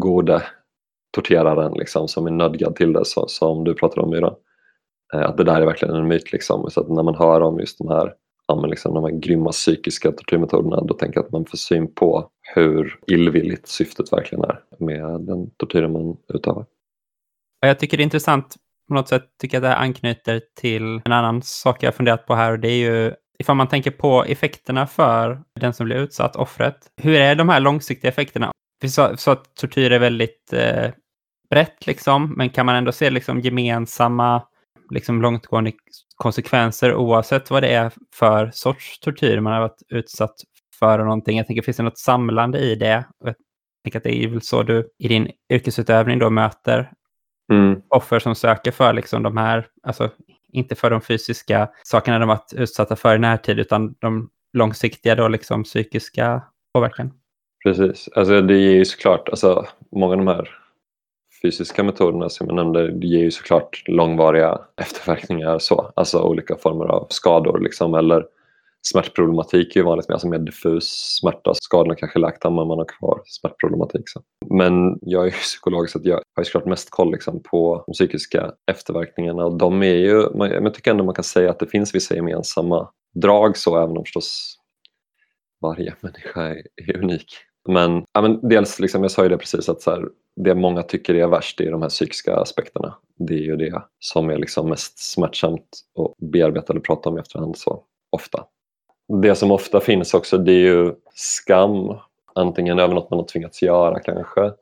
gode torteraren liksom, som är nödgad till det så, som du pratade om Myra. Eh, att det där är verkligen en myt. Liksom. Så att när man hör om just de här ja, men liksom de här grymma psykiska tortyrmetoderna, då tänker jag att man får syn på hur illvilligt syftet verkligen är med den tortyren man utövar. Jag tycker det är intressant, på något sätt tycker jag att det här anknyter till en annan sak jag funderat på här och det är ju ifall man tänker på effekterna för den som blir utsatt, offret. Hur är de här långsiktiga effekterna? Vi sa, så att tortyr är väldigt eh, brett, liksom, men kan man ändå se liksom, gemensamma liksom, långtgående konsekvenser oavsett vad det är för sorts tortyr man har varit utsatt för och någonting. Jag tänker, finns det något samlande i det? Jag tänker att det är väl så du i din yrkesutövning då möter mm. offer som söker för liksom de här, alltså inte för de fysiska sakerna de varit utsatta för i närtid, utan de långsiktiga då liksom psykiska påverkan. Precis, alltså det ger ju såklart, alltså många av de här fysiska metoderna som jag nämnde det ger ju såklart långvariga efterverkningar så, alltså olika former av skador liksom eller smärtproblematik är ju vanligt med, alltså mer diffus smärta. Skadorna kanske läkta men man har kvar smärtproblematik. Så. Men jag är psykolog så jag har ju såklart mest koll liksom, på de psykiska efterverkningarna och de är ju, man, jag tycker ändå man kan säga att det finns vissa gemensamma drag så även om förstås varje människa är, är unik. Men, ja, men dels, liksom, jag sa ju det precis, att så här, det många tycker är värst är de här psykiska aspekterna. Det är ju det som är liksom mest smärtsamt att bearbeta eller prata om i efterhand så ofta. Det som ofta finns också det är ju skam, antingen över något man har tvingats göra kanske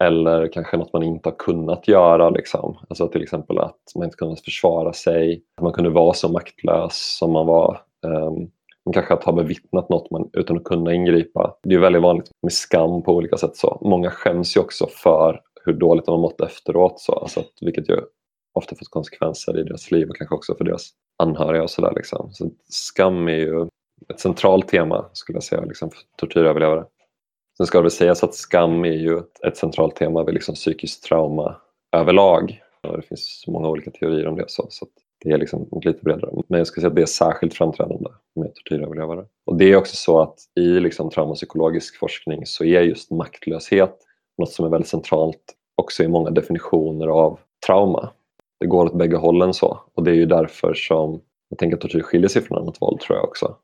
eller kanske något man inte har kunnat göra. Liksom. Alltså till exempel att man inte kunnat försvara sig, att man kunde vara så maktlös som man var. Um, kanske att ha bevittnat något man, utan att kunna ingripa. Det är väldigt vanligt med skam på olika sätt. Så. Många skäms ju också för hur dåligt de har mått efteråt, så. Alltså att, vilket ju ofta fått konsekvenser i deras liv och kanske också för deras anhöriga. och sådär. liksom. så Skam är ju ett centralt tema skulle jag säga liksom, för tortyröverlevare. Sen ska det väl sägas att skam är ju ett centralt tema vid liksom psykiskt trauma överlag. Och det finns många olika teorier om det. Så, så det är liksom lite bredare. Men jag skulle säga att det är särskilt framträdande med tortyröverlevare. Och det är också så att i liksom traumapsykologisk forskning så är just maktlöshet något som är väldigt centralt också i många definitioner av trauma. Det går åt bägge hållen så och det är ju därför som jag tänker att tortyr skiljer sig från annat våld tror jag också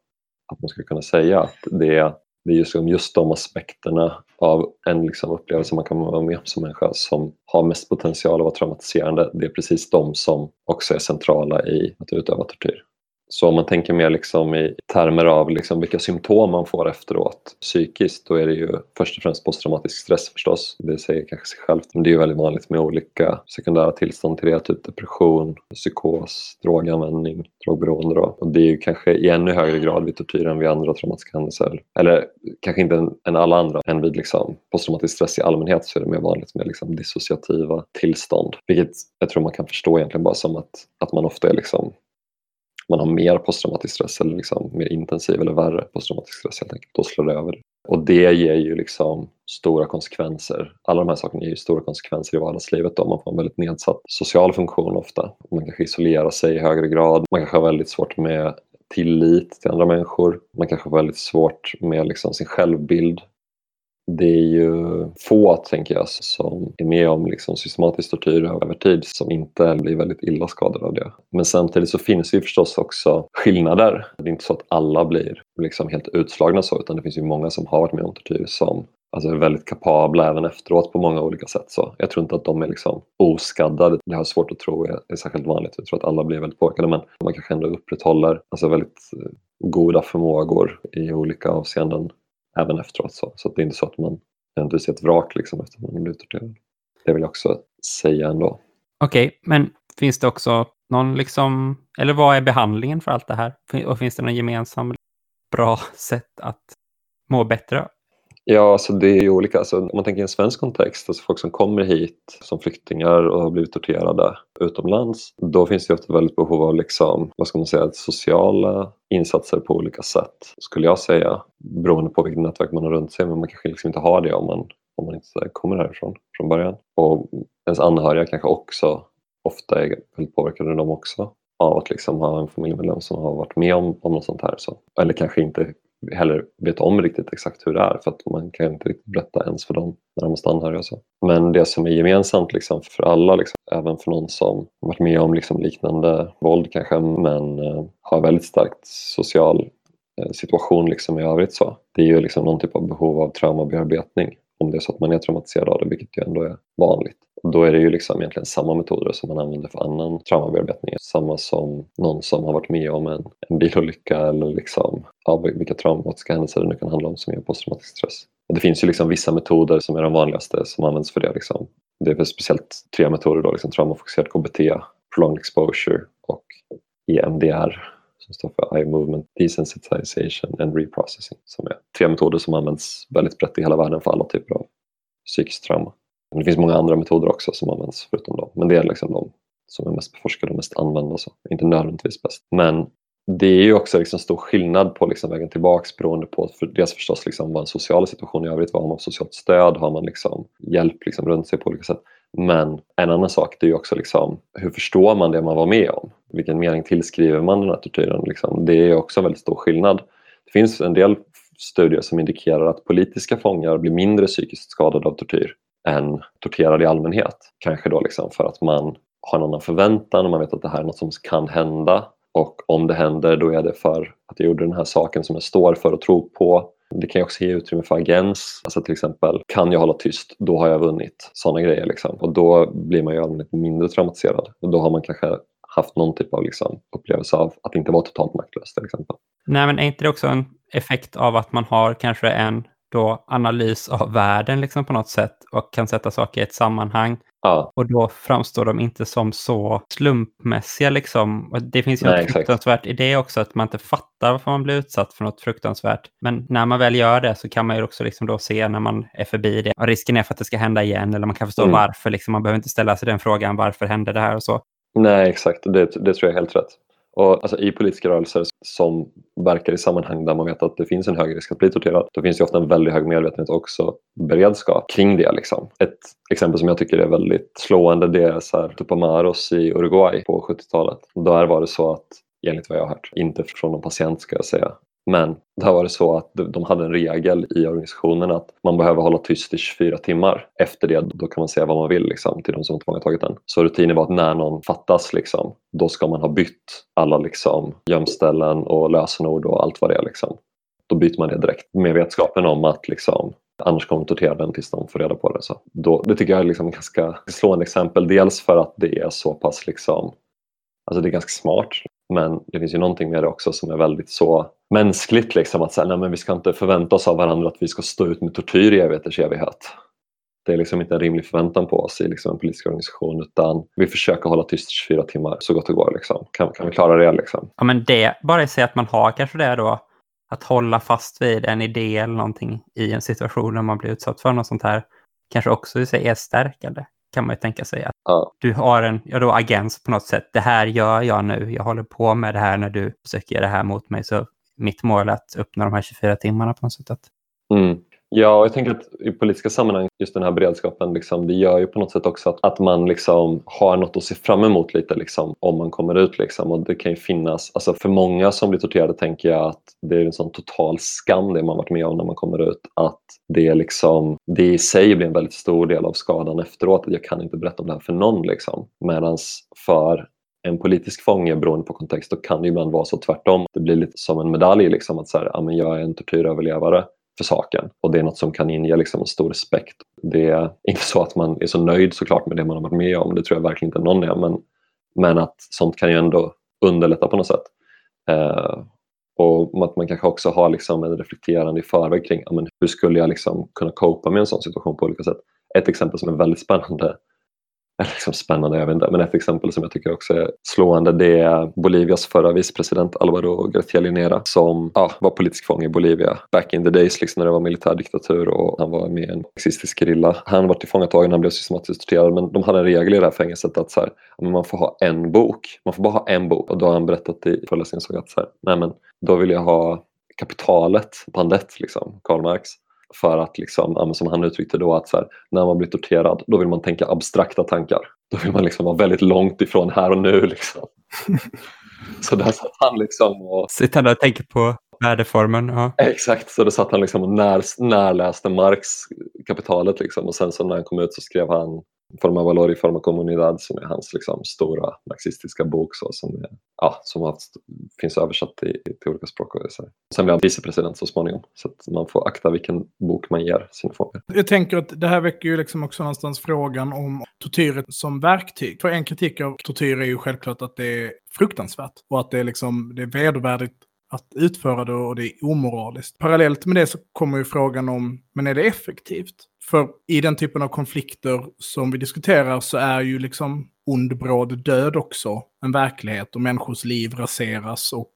att man skulle kunna säga att det är, det är just, just de aspekterna av en liksom upplevelse man kan vara med om som människa som har mest potential att vara traumatiserande. Det är precis de som också är centrala i att utöva tortyr. Så om man tänker mer liksom i termer av liksom vilka symptom man får efteråt psykiskt, då är det ju först och främst posttraumatisk stress förstås. Det säger kanske sig självt, men det är ju väldigt vanligt med olika sekundära tillstånd till det, typ depression, psykos, droganvändning, drogberoende. Då. Och det är ju kanske i ännu högre grad vid tortyr än vid andra traumatiska händelser. Eller kanske inte än, alla andra, än vid liksom posttraumatisk stress i allmänhet så är det mer vanligt med liksom dissociativa tillstånd. Vilket jag tror man kan förstå egentligen bara som att, att man ofta är liksom man har mer posttraumatisk stress eller liksom mer intensiv eller värre posttraumatisk stress helt enkelt. Då slår det över. Och det ger ju liksom stora konsekvenser. Alla de här sakerna ger ju stora konsekvenser i vardagslivet. Då. Man får en väldigt nedsatt social funktion ofta. Man kanske isolerar sig i högre grad. Man kanske har väldigt svårt med tillit till andra människor. Man kanske har väldigt svårt med liksom sin självbild det är ju få, tänker jag, som är med om liksom systematisk tortyr över tid som inte blir väldigt illa skadade av det. Men samtidigt så finns det ju förstås också skillnader. Det är inte så att alla blir liksom helt utslagna så, utan det finns ju många som har varit med om tortyr som alltså är väldigt kapabla även efteråt på många olika sätt. Så jag tror inte att de är liksom oskaddade. Det har jag svårt att tro är, är särskilt vanligt. Jag tror att alla blir väldigt påverkade men man kanske ändå upprätthåller alltså väldigt goda förmågor i olika avseenden även efteråt. Så, så det är inte så att man ändå ser ett vrak liksom efter att man blir torterad. Det vill jag också säga ändå. Okej, okay, men finns det också någon liksom, eller vad är behandlingen för allt det här? Och finns det någon gemensam bra sätt att må bättre Ja, alltså det är ju olika. Alltså, om man tänker i en svensk kontext, alltså folk som kommer hit som flyktingar och har blivit torterade utomlands, då finns det ofta väldigt behov av liksom, vad ska man säga, sociala insatser på olika sätt, skulle jag säga, beroende på vilket nätverk man har runt sig. Men man kanske liksom inte har det om man, om man inte kommer härifrån från början. Och ens anhöriga kanske också ofta är väldigt påverkade de också av att liksom ha en familjemedlem som har varit med om, om något sånt här. Så. Eller kanske inte heller vet om riktigt exakt hur det är för att man kan inte riktigt berätta ens för dem när de måste anhöriga. Så. Men det som är gemensamt liksom, för alla, liksom, även för någon som varit med om liksom, liknande våld kanske men eh, har väldigt starkt social eh, situation liksom, i övrigt så. Det är ju liksom någon typ av behov av traumabearbetning om det är så att man är traumatiserad av det, vilket ju ändå är vanligt. Och då är det ju liksom egentligen samma metoder som man använder för annan traumabearbetning. Samma som någon som har varit med om en, en bilolycka eller liksom, ja, vilka traumatiska händelser det nu kan handla om som ger posttraumatisk stress. Och det finns ju liksom vissa metoder som är de vanligaste som används för det. Liksom. Det är väl speciellt tre metoder, då, liksom traumafokuserad KBT, prolonged exposure och EMDR som står för Eye Movement Desensitization and Reprocessing som är tre metoder som används väldigt brett i hela världen för alla typer av psykiskt trauma. Men det finns många andra metoder också som används förutom dem. Men det är liksom de som är mest beforskade och mest använda. Så. Inte nödvändigtvis bäst. Men det är ju också liksom stor skillnad på liksom vägen tillbaks beroende på för dels förstås liksom vad en social situation i övrigt, vad har man socialt stöd, har man liksom hjälp liksom runt sig på olika sätt. Men en annan sak det är ju också liksom, hur förstår man det man var med om? Vilken mening tillskriver man den här tortyren? Liksom? Det är också en väldigt stor skillnad. Det finns en del studier som indikerar att politiska fångar blir mindre psykiskt skadade av tortyr än torterade i allmänhet. Kanske då liksom för att man har en annan förväntan och man vet att det här är något som kan hända och om det händer då är det för att jag gjorde den här saken som jag står för och tror på. Det kan ju också ge utrymme för agens. Alltså till exempel, kan jag hålla tyst, då har jag vunnit. Sådana grejer. Liksom. Och då blir man ju allmänt mindre traumatiserad. Och då har man kanske haft någon typ av liksom, upplevelse av att inte vara totalt maktlös till exempel. Nej, men är inte det också en effekt av att man har kanske en då analys av världen liksom på något sätt och kan sätta saker i ett sammanhang. Ja. Och då framstår de inte som så slumpmässiga. Liksom. Och det finns ju Nej, något exakt. fruktansvärt i det också, att man inte fattar varför man blir utsatt för något fruktansvärt. Men när man väl gör det så kan man ju också liksom då se när man är förbi det. Och risken är för att det ska hända igen, eller man kan förstå Mm. varför. Liksom. Man behöver inte ställa sig den frågan, varför hände det här och så. Nej, exakt. Det, det tror jag är helt rätt. Och alltså, I politiska rörelser som verkar i sammanhang där man vet att det finns en hög risk att bli torterad, då finns det ofta en väldigt hög medvetenhet och också beredskap kring det. Liksom. Ett exempel som jag tycker är väldigt slående det är så här, Tupamaros i Uruguay på 70-talet. Där var det så att, enligt vad jag har hört, inte från någon patient ska jag säga, men där var det så att de hade en regel i organisationen att man behöver hålla tyst i 24 timmar. Efter det då kan man säga vad man vill liksom, till de som har tagit den. Så rutinen var att när någon fattas, liksom, då ska man ha bytt alla liksom, gömställen och lösenord och allt vad det är. Liksom. Då byter man det direkt med vetskapen om att liksom, annars kommer de tortera den tills de får reda på det. Så då, det tycker jag är liksom ett ganska slående exempel. Dels för att det är så pass liksom, Alltså det är ganska smart men det finns ju någonting med det också som är väldigt så mänskligt. Liksom, att säga, nej, men vi ska inte förvänta oss av varandra att vi ska stå ut med tortyr i evigheters evighet. Det är liksom inte en rimlig förväntan på oss i liksom en politisk organisation utan vi försöker hålla tyst 24 timmar så gott det går. Liksom. Kan, kan vi klara det? Liksom? Ja, men det, bara i sig att man har kanske det då, att hålla fast vid en idé eller någonting i en situation när man blir utsatt för något sånt här, kanske också i sig är stärkande, kan man ju tänka sig. Att Ja. du har en ja, då, agens på något sätt. Det här gör jag nu. Jag håller på med det här när du försöker göra det här mot mig. Så mitt mål är att öppna de här 24 timmarna på något sätt. Mm. Ja, och jag tänker att i politiska sammanhang, just den här beredskapen, liksom, det gör ju på något sätt också att, att man liksom har något att se fram emot lite liksom, om man kommer ut. Liksom. Och det kan ju finnas, alltså för många som blir torterade tänker jag att det är en sån total skam det man varit med om när man kommer ut. Att det, liksom, det i sig blir en väldigt stor del av skadan efteråt. Jag kan inte berätta om det här för någon. Liksom. Medan för en politisk fånge, beroende på kontext, då kan det ibland vara så tvärtom. Det blir lite som en medalj, liksom, att så här, ja, men jag är en tortyröverlevare för saken. Och det är något som kan inge liksom stor respekt. Det är inte så att man är så nöjd såklart med det man har varit med om, det tror jag verkligen inte någon är, men, men att sånt kan ju ändå underlätta på något sätt. Eh, och att man kanske också har liksom en reflekterande i förväg kring ja, men hur skulle jag liksom kunna copa med en sån situation på olika sätt. Ett exempel som är väldigt spännande liksom spännande, jag vet inte, men ett exempel som jag tycker också är slående det är Bolivias förra vicepresident Alvaro García Linera som ja, var politisk fånge i Bolivia back in the days liksom när det var militärdiktatur och han var med i en marxistisk gerilla. Han var tillfångatagen, han blev systematiskt torterad men de hade en regel i det här fängelset att så här, man får ha en bok, man får bara ha en bok. Och då har han berättat i föreläsningen att så här, nej men då vill jag ha kapitalet, bandet liksom, Karl Marx för att, liksom, som han uttryckte då, att här, när man blir torterad då vill man tänka abstrakta tankar. Då vill man liksom vara väldigt långt ifrån här och nu. Liksom. så där satt han liksom och sitter där och tänker på Värdeformen, ja. Exakt, så då satt han liksom och när, närläste Marx Kapitalet liksom, och sen så när han kom ut så skrev han Forma Valori, Forma Comunidad som är hans liksom, stora marxistiska bok så, som, är, ja, som har, finns översatt till, till olika språk. Och så. Sen blev han vicepresident så småningom så att man får akta vilken bok man ger sina fångar. Jag tänker att det här väcker ju liksom också någonstans frågan om tortyret som verktyg. För en kritik av tortyr är ju självklart att det är fruktansvärt och att det är, liksom, det är vedervärdigt att utföra det och det är omoraliskt. Parallellt med det så kommer ju frågan om, men är det effektivt? För i den typen av konflikter som vi diskuterar så är ju liksom ond bråd död också en verklighet och människors liv raseras och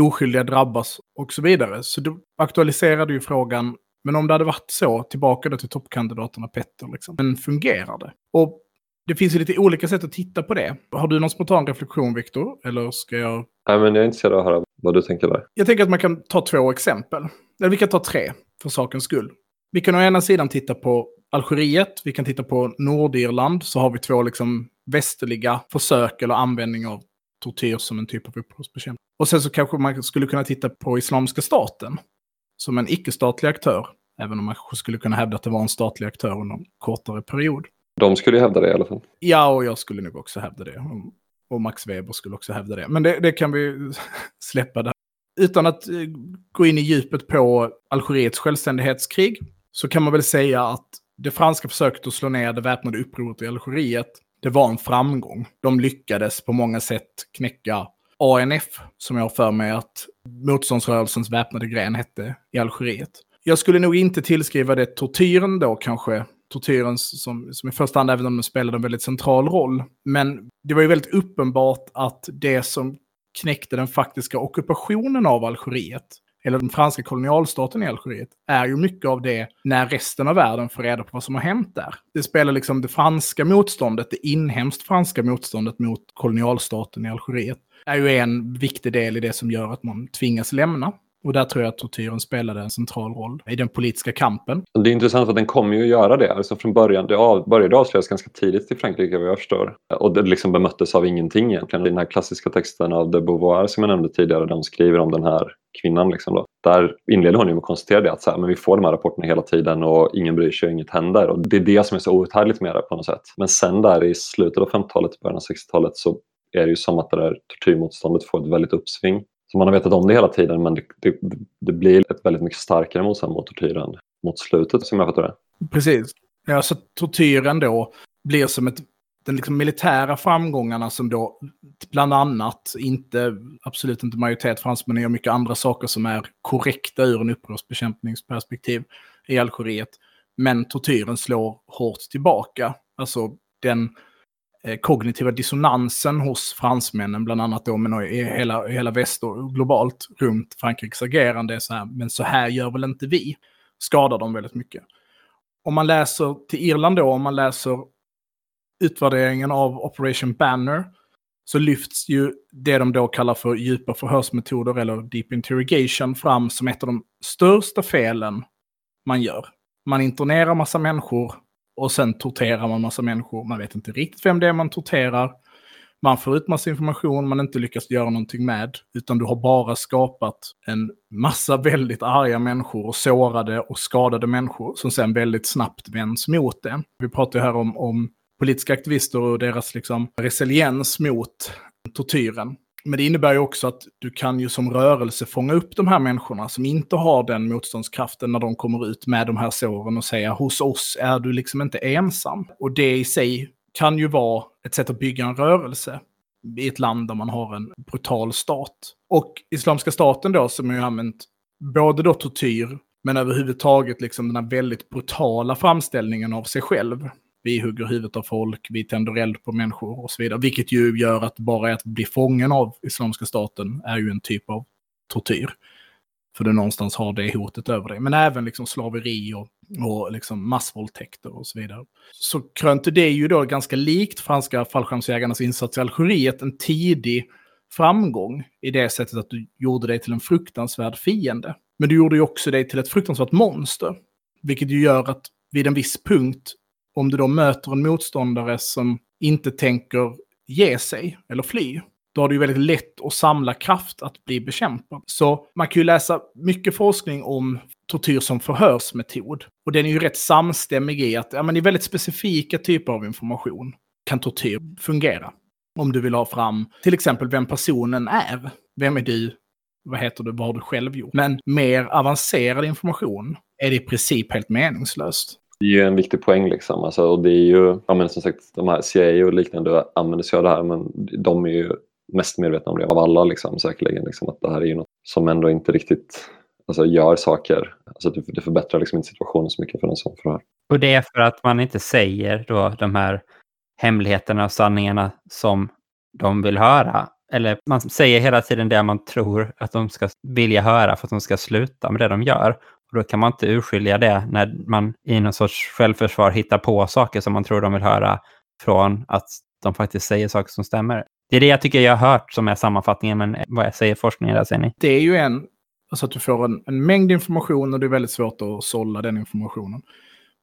oskyldiga drabbas och så vidare. Så då aktualiserade ju frågan, men om det hade varit så, tillbaka då till toppkandidaterna Petter, liksom. men fungerar det? Och det finns ju lite olika sätt att titta på det. Har du någon spontan reflektion, Viktor? Eller ska jag... Nej, men jag är intresserad av att höra vad du tänker där. Jag tänker att man kan ta två exempel. Eller vi kan ta tre, för sakens skull. Vi kan å ena sidan titta på Algeriet, vi kan titta på Nordirland, så har vi två liksom västerliga försök eller användning av tortyr som en typ av upprorsbekämpning. Och sen så kanske man skulle kunna titta på Islamiska staten som en icke-statlig aktör, även om man skulle kunna hävda att det var en statlig aktör under en kortare period. De skulle ju hävda det i alla fall. Ja, och jag skulle nog också hävda det. Och Max Weber skulle också hävda det. Men det, det kan vi släppa där. Utan att eh, gå in i djupet på Algeriets självständighetskrig så kan man väl säga att det franska försöket att slå ner det väpnade upproret i Algeriet, det var en framgång. De lyckades på många sätt knäcka ANF, som jag har för mig att motståndsrörelsens väpnade gren hette i Algeriet. Jag skulle nog inte tillskriva det tortyren då kanske, tortyren som, som i första hand, även om den spelade en väldigt central roll. Men det var ju väldigt uppenbart att det som knäckte den faktiska ockupationen av Algeriet, eller den franska kolonialstaten i Algeriet, är ju mycket av det när resten av världen får reda på vad som har hänt där. Det spelar liksom det franska motståndet, det inhemskt franska motståndet mot kolonialstaten i Algeriet, är ju en viktig del i det som gör att man tvingas lämna. Och där tror jag att tortyren spelade en central roll i den politiska kampen. Det är intressant för att den kommer ju att göra det. Alltså från början, det av, började avslöjas ganska tidigt i Frankrike vad jag förstår. Och det liksom bemöttes av ingenting egentligen. I den här klassiska texten av de Beauvoir som jag nämnde tidigare, de skriver om den här kvinnan. Liksom då. Där inleder hon ju med att konstatera det att så här, men vi får de här rapporterna hela tiden och ingen bryr sig och inget händer. Och det är det som är så outhärdligt med det på något sätt. Men sen där i slutet av 50-talet, början av 60-talet så är det ju som att det där tortyrmotståndet får ett väldigt uppsving. Så man har vetat om det hela tiden men det, det, det blir ett väldigt mycket starkare motstånd mot tortyren mot slutet som jag fattar det. Precis. Ja, så tortyren då blir som ett den liksom militära framgångarna som då bland annat, inte, absolut inte majoritet fransmän gör mycket andra saker som är korrekta ur en upprorsbekämpningsperspektiv i Algeriet. Men tortyren slår hårt tillbaka. Alltså den Eh, kognitiva dissonansen hos fransmännen, bland annat då, men i hela, hela väst och globalt runt Frankrikes agerande. är Så här, men så här gör väl inte vi? Skadar dem väldigt mycket. Om man läser till Irland då, om man läser utvärderingen av Operation Banner, så lyfts ju det de då kallar för djupa förhörsmetoder eller deep interrogation fram som ett av de största felen man gör. Man internerar massa människor och sen torterar man massa människor. Man vet inte riktigt vem det är man torterar. Man får ut massa information man inte lyckas göra någonting med. Utan du har bara skapat en massa väldigt arga människor och sårade och skadade människor som sen väldigt snabbt vänds mot det. Vi pratar ju här om, om politiska aktivister och deras liksom resiliens mot tortyren. Men det innebär ju också att du kan ju som rörelse fånga upp de här människorna som inte har den motståndskraften när de kommer ut med de här såren och säga hos oss är du liksom inte ensam. Och det i sig kan ju vara ett sätt att bygga en rörelse i ett land där man har en brutal stat. Och Islamiska staten då som har använt både då tortyr men överhuvudtaget liksom den här väldigt brutala framställningen av sig själv vi hugger huvudet av folk, vi tänder eld på människor och så vidare. Vilket ju gör att bara att bli fången av Islamiska staten är ju en typ av tortyr. För du någonstans har det hotet över dig. Men även liksom slaveri och, och liksom massvåldtäkter och så vidare. Så krönte det ju då ganska likt franska fallskärmsjägarnas insats i Algeriet en tidig framgång i det sättet att du gjorde dig till en fruktansvärd fiende. Men du gjorde ju också dig till ett fruktansvärt monster. Vilket ju gör att vid en viss punkt om du då möter en motståndare som inte tänker ge sig eller fly, då har du ju väldigt lätt att samla kraft att bli bekämpad. Så man kan ju läsa mycket forskning om tortyr som förhörsmetod. Och den är ju rätt samstämmig i att ja, men i väldigt specifika typer av information kan tortyr fungera. Om du vill ha fram till exempel vem personen är. Vem är du? Vad heter du? Vad har du själv gjort? Men mer avancerad information är det i princip helt meningslöst. Det är ju en viktig poäng liksom. Alltså, och det är ju, ja, men som sagt, de här CIA och liknande använder sig av det här men de är ju mest medvetna om det av alla liksom, säkerligen. Liksom, att det här är ju något som ändå inte riktigt alltså, gör saker. Alltså, det, det förbättrar liksom inte situationen så mycket för den som förhör. Och det är för att man inte säger då de här hemligheterna och sanningarna som de vill höra. Eller man säger hela tiden det man tror att de ska vilja höra för att de ska sluta med det de gör. Och då kan man inte urskilja det när man i någon sorts självförsvar hittar på saker som man tror de vill höra från att de faktiskt säger saker som stämmer. Det är det jag tycker jag har hört som är sammanfattningen, men vad jag säger forskningen där säger ni? Det är ju en, alltså att du får en, en mängd information och det är väldigt svårt att sålla den informationen.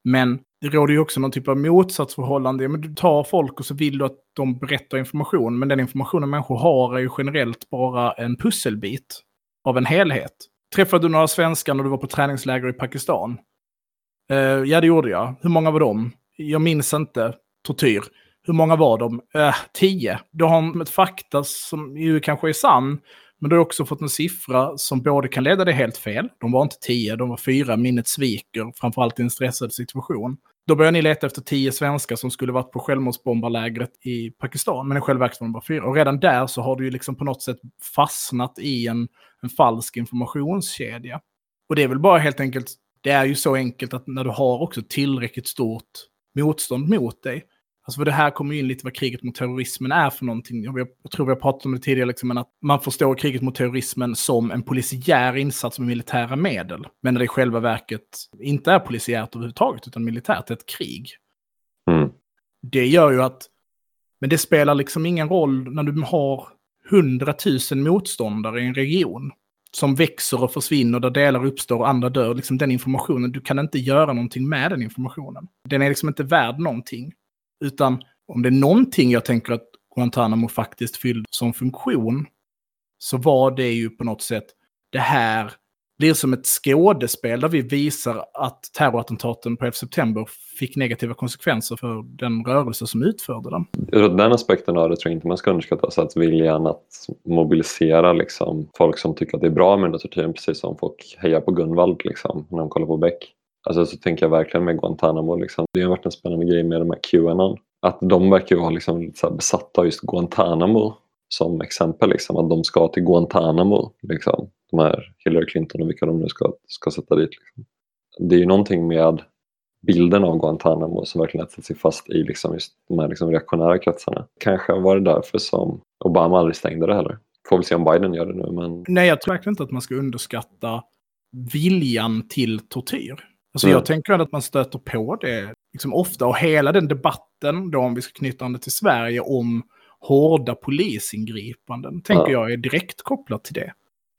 Men det råder ju också någon typ av motsatsförhållande. Men du tar folk och så vill du att de berättar information, men den informationen människor har är ju generellt bara en pusselbit av en helhet. Träffade du några svenskar när du var på träningsläger i Pakistan? Uh, ja, det gjorde jag. Hur många var de? Jag minns inte. Tortyr. Hur många var de? Uh, tio. Du har ett fakta som ju kanske är sann, men du har också fått en siffra som både kan leda dig helt fel. De var inte tio, de var fyra. Minnet sviker, framförallt i en stressad situation. Då börjar ni leta efter tio svenskar som skulle varit på självmordsbombarlägret i Pakistan, men i själva verket var de bara fyra. Och redan där så har du ju liksom på något sätt fastnat i en, en falsk informationskedja. Och det är väl bara helt enkelt, det är ju så enkelt att när du har också tillräckligt stort motstånd mot dig, Alltså för det här kommer ju in lite vad kriget mot terrorismen är för någonting. Jag, tror vi har pratat om det tidigare, liksom, men att man förstår kriget mot terrorismen som en polisiär insats med militära medel. Men när det i själva verket inte är polisiärt överhuvudtaget, utan militärt, ett krig. Mm. Det gör ju att, men det spelar liksom ingen roll när du har hundratusen motståndare i en region som växer och försvinner, där delar uppstår och andra dör. Liksom den informationen, du kan inte göra någonting med den informationen. Den är liksom inte värd någonting. Utan om det är någonting jag tänker att Guantanamo faktiskt fyllde som funktion, så var det ju på något sätt det här blir som ett skådespel där vi visar att terrorattentaten på 11 september fick negativa konsekvenser för den rörelse som utförde dem. Den aspekten av det tror jag inte man ska underskatta. Så att viljan att mobilisera liksom, folk som tycker att det är bra med tortyren, precis som folk hejar på Gunvald liksom, när de kollar på Beck. Alltså så tänker jag verkligen med Guantanamo. Liksom. Det har varit en spännande grej med de här Qanon. Att de verkar vara liksom lite så besatta av just Guantanamo som exempel. Liksom, att de ska till Guantanamo. Liksom. De här Hillary Clinton och vilka de nu ska, ska sätta dit. Liksom. Det är ju någonting med bilden av Guantanamo som verkligen har sig fast i liksom just de här liksom reaktionära kretsarna. Kanske var det därför som Obama aldrig stängde det heller. Får väl se om Biden gör det nu. Men... Nej, jag tror verkligen inte att man ska underskatta viljan till tortyr. Alltså mm. jag tänker att man stöter på det liksom ofta. Och hela den debatten, då om vi ska knyta an det till Sverige, om hårda polisingripanden, tänker ja. jag är direkt kopplat till det.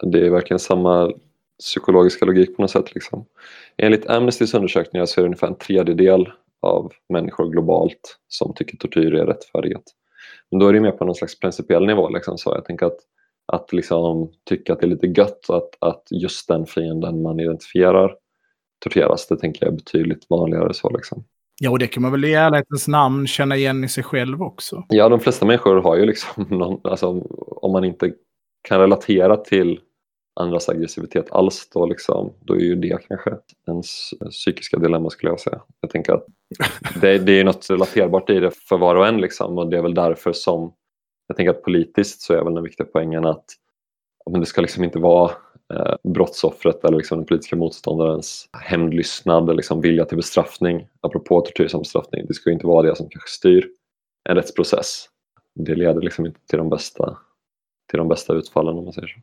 Det är verkligen samma psykologiska logik på något sätt. Liksom. Enligt Amnestys undersökningar så är det ungefär en tredjedel av människor globalt som tycker tortyr är rättfärdigt. Men då är det mer på någon slags principiell nivå. Liksom, så jag tänker att, att liksom, tycka att det är lite gött att, att just den fienden man identifierar torteras. Det tänker jag är betydligt vanligare så liksom. Ja, och det kan man väl i ärlighetens namn känna igen i sig själv också. Ja, de flesta människor har ju liksom någon, alltså, om man inte kan relatera till andras aggressivitet alls, då, liksom, då är ju det kanske ens psykiska dilemma skulle jag säga. Jag tänker att det, det är något relaterbart i det för var och en liksom, och det är väl därför som jag tänker att politiskt så är väl den viktiga poängen att men det ska liksom inte vara eh, brottsoffret eller liksom den politiska motståndarens hämndlystnad eller liksom vilja till bestraffning. Apropå tortyr som bestraffning, det ska inte vara det som kanske styr en rättsprocess. Det leder liksom inte till de bästa, till de bästa utfallen om man säger så.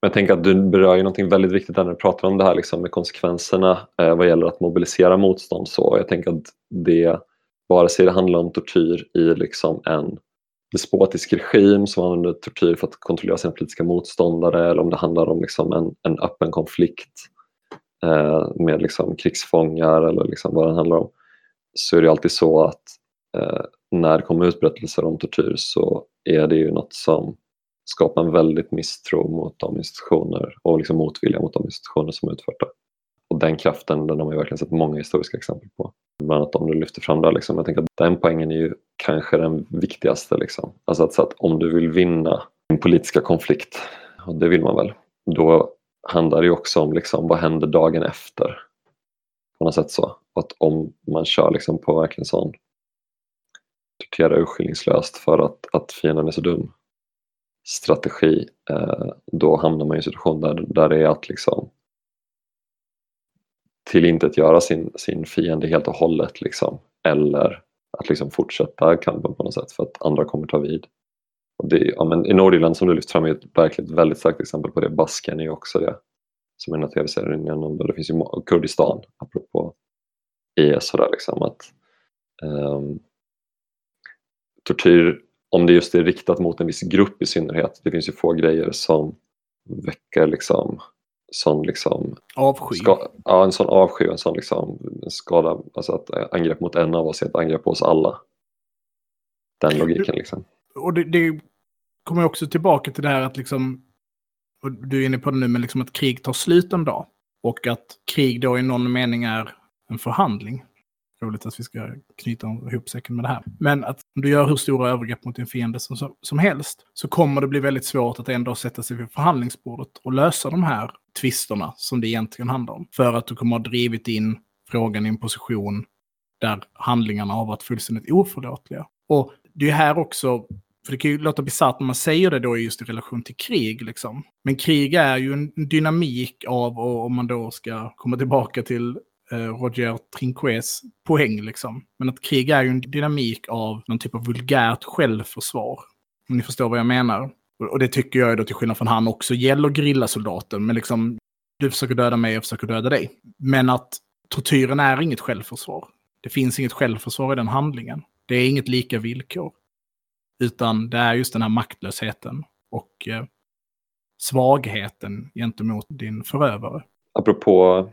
Men jag tänker att du berör ju någonting väldigt viktigt när du pratar om det här liksom med konsekvenserna eh, vad gäller att mobilisera motstånd. Så jag tänker att det, vare sig det handlar om tortyr i liksom en despotisk regim som använder tortyr för att kontrollera sina politiska motståndare eller om det handlar om liksom en, en öppen konflikt eh, med liksom krigsfångar eller liksom vad det handlar om så är det alltid så att eh, när det kommer utberättelser om tortyr så är det ju något som skapar en väldigt misstro mot de institutioner och liksom motvilja mot de institutioner som utfört det. Och den kraften den har man ju verkligen sett många historiska exempel på. Bland annat om du lyfter fram det. Liksom. Jag tänker att den poängen är ju kanske den viktigaste. Liksom. Alltså att, så att om du vill vinna din politiska konflikt, och det vill man väl, då handlar det ju också om liksom, vad händer dagen efter. På något sätt så. Att om man kör liksom på verkligen sån tortera urskillningslöst för att, att fienden är så dum strategi, eh, då hamnar man i en situation där, där det är att liksom tillintetgöra sin, sin fiende helt och hållet liksom. eller att liksom fortsätta kampen på något sätt för att andra kommer ta vid. Och det, ja, men I Nordirland som du lyft fram är ett verkligt väldigt starkt exempel på det. Basken är ju också det. Som är en tv-serien genom det. finns ju Kurdistan apropå IS och där liksom att um, tortyr, om det just är riktat mot en viss grupp i synnerhet, det finns ju få grejer som väcker liksom sån liksom... Avsky? Ska, ja, en sån avsky, en sån liksom skada, alltså att angrepp mot en av oss är ett angrepp på oss alla. Den logiken liksom. Och det, det kommer också tillbaka till det här att liksom, och du är inne på det nu, men liksom att krig tar slut en dag. Och att krig då i någon mening är en förhandling. Roligt att vi ska knyta ihop säcken med det här. Men att om du gör hur stora övergrepp mot din fiende som, som helst så kommer det bli väldigt svårt att ändå sätta sig vid förhandlingsbordet och lösa de här tvisterna som det egentligen handlar om. För att du kommer ha drivit in frågan i en position där handlingarna har varit fullständigt oförlåtliga. Och det är här också för det kan ju låta bisarrt när man säger det då just i relation till krig. Liksom. Men krig är ju en dynamik av, och om man då ska komma tillbaka till Eh, Roger Trinquets poäng, liksom. men att krig är ju en dynamik av någon typ av vulgärt självförsvar. Om ni förstår vad jag menar. Och det tycker jag då till skillnad från han också gäller grillasoldaten. Men liksom, du försöker döda mig, jag försöker döda dig. Men att tortyren är inget självförsvar. Det finns inget självförsvar i den handlingen. Det är inget lika villkor. Utan det är just den här maktlösheten och eh, svagheten gentemot din förövare. Apropå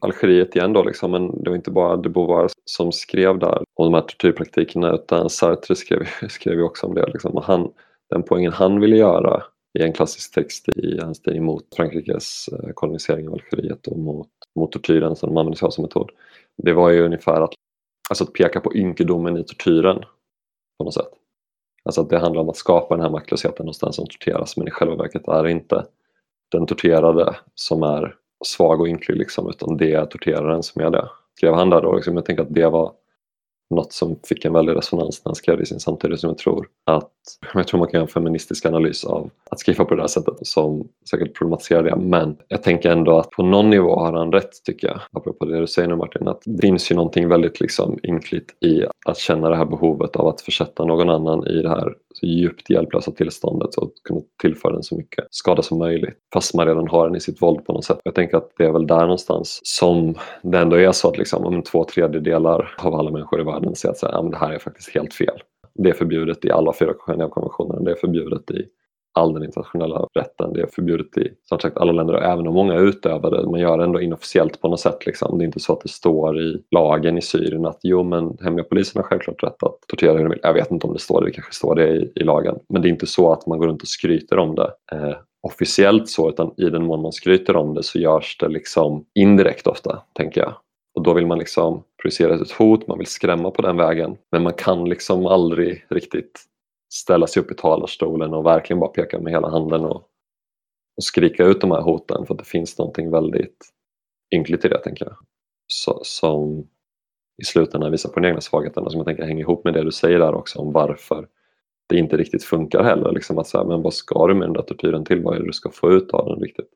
Algeriet igen då, liksom, men det var inte bara de Beauvoir som skrev där om de här tortyrpraktikerna utan Sartre skrev, skrev ju också om det. Liksom. Han, den poängen han ville göra i en klassisk text i hans tid mot Frankrikes eh, kolonisering av Algeriet och mot, mot tortyren som de använde sig av som metod. Det var ju ungefär att, alltså att peka på ynkedomen i tortyren på något sätt. Alltså att det handlar om att skapa den här maktlösheten hos den som torteras men i själva verket är det inte den torterade som är svag och ynklig liksom, utan det är torteraren som är det. Skrev han där då, liksom, jag tänker att det var något som fick en väldig resonans när han skrev det i sin samtid som jag tror att jag tror man kan göra en feministisk analys av att skriva på det här sättet som säkert problematiserar det men jag tänker ändå att på någon nivå har han rätt tycker jag apropå det du säger nu Martin att det finns ju någonting väldigt liksom ynkligt i att känna det här behovet av att försätta någon annan i det här så djupt hjälplösa tillståndet och kunna tillföra den så mycket skada som möjligt fast man redan har den i sitt våld på något sätt. Jag tänker att det är väl där någonstans som det ändå är så att liksom, om två tredjedelar av alla människor i världen säger att så här, det här är faktiskt helt fel. Det är förbjudet i alla fyra Genèvekonventionerna, det är förbjudet i all den internationella rätten. Det är förbjudet i snart sagt alla länder och även om många utövar det, man gör det ändå inofficiellt på något sätt. Liksom. Det är inte så att det står i lagen i Syrien att jo men hemliga polisen har självklart rätt att tortera hur de vill. Jag vet inte om det står det, det kanske står det i, i lagen. Men det är inte så att man går runt och skryter om det. Eh, officiellt så, utan i den mån man skryter om det så görs det liksom indirekt ofta, tänker jag. Och då vill man liksom projicera ett hot, man vill skrämma på den vägen. Men man kan liksom aldrig riktigt ställa sig upp i talarstolen och verkligen bara peka med hela handen och, och skrika ut de här hoten för att det finns någonting väldigt ynkligt i det tänker jag. Så, som i slutändan visar på den egna svagheten och som jag tänker hänger ihop med det du säger där också om varför det inte riktigt funkar heller. Liksom att säga, men vad ska du med den där tortyren till? Vad är det du ska få ut av den riktigt?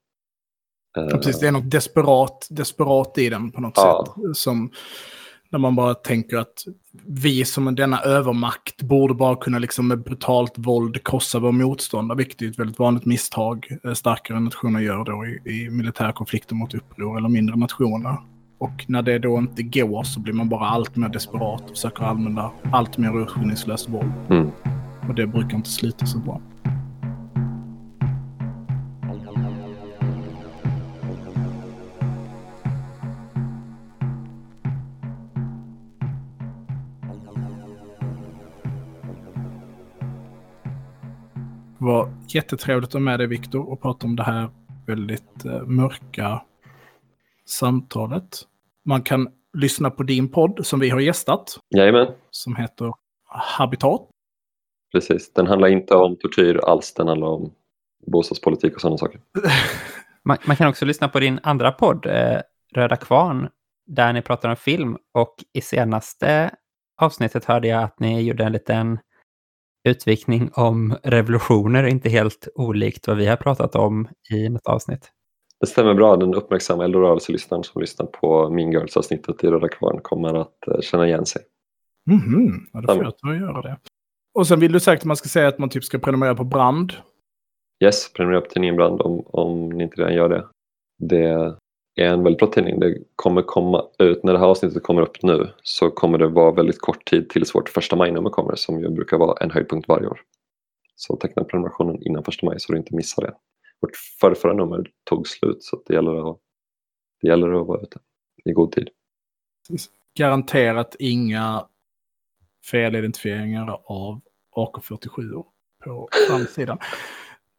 Ja, precis, det är något desperat, desperat i den på något ja. sätt. Som, när man bara tänker att vi som denna övermakt borde bara kunna liksom med brutalt våld krossa vår motståndare, vilket är ett väldigt vanligt misstag eh, starkare nationer gör då i, i militära konflikter mot uppror eller mindre nationer. Och när det då inte går så blir man bara allt mer desperat och försöker använda allt mer urskillningslöst våld. Mm. Och det brukar inte sluta så bra. Det var jättetrevligt att ha med dig Viktor och prata om det här väldigt eh, mörka samtalet. Man kan lyssna på din podd som vi har gästat. Jajamän, Som heter Habitat. precis. Den handlar inte om tortyr alls, den handlar om bostadspolitik och sådana saker. Man, man kan också lyssna på din andra podd, eh, Röda Kvarn, där ni pratar om film. Och i senaste avsnittet hörde jag att ni gjorde en liten utvikning om revolutioner, inte helt olikt vad vi har pratat om i något avsnitt. Det stämmer bra, den uppmärksamma eldorörelselyssnaren som lyssnar på Mean Girls-avsnittet i Röda Kvarn kommer att eh, känna igen sig. Mhm, ja, då får jag ta och göra det. Och sen vill du säkert att man ska säga att man typ ska prenumerera på Brand. Yes, prenumerera på tidningen Brand om, om ni inte redan gör det. Det är en väldigt bra tidning. Det kommer komma ut, när det här avsnittet kommer upp nu, så kommer det vara väldigt kort tid tills vårt första maj-nummer kommer, som ju brukar vara en höjdpunkt varje år. Så teckna prenumerationen innan första maj så du inte missar det. Vårt förrförra nummer tog slut, så det gäller att, det gäller att vara ute i god tid. Garanterat inga felidentifieringar av AK47 på framsidan.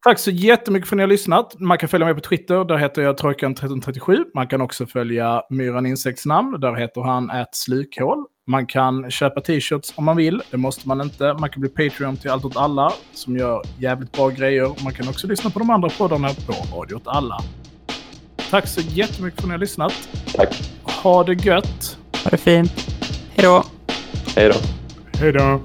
Tack så jättemycket för att ni har lyssnat. Man kan följa mig på Twitter, där heter jag Trojkan1337. Man kan också följa Myran Insektsnamn, där heter han ett slukhål. Man kan köpa t-shirts om man vill, det måste man inte. Man kan bli Patreon till Allt åt alla, som gör jävligt bra grejer. Man kan också lyssna på de andra poddarna på Radio åt alla. Tack så jättemycket för att ni har lyssnat. Tack! Ha det gött! Ha det fint. Hej då! Hej då! Hej då!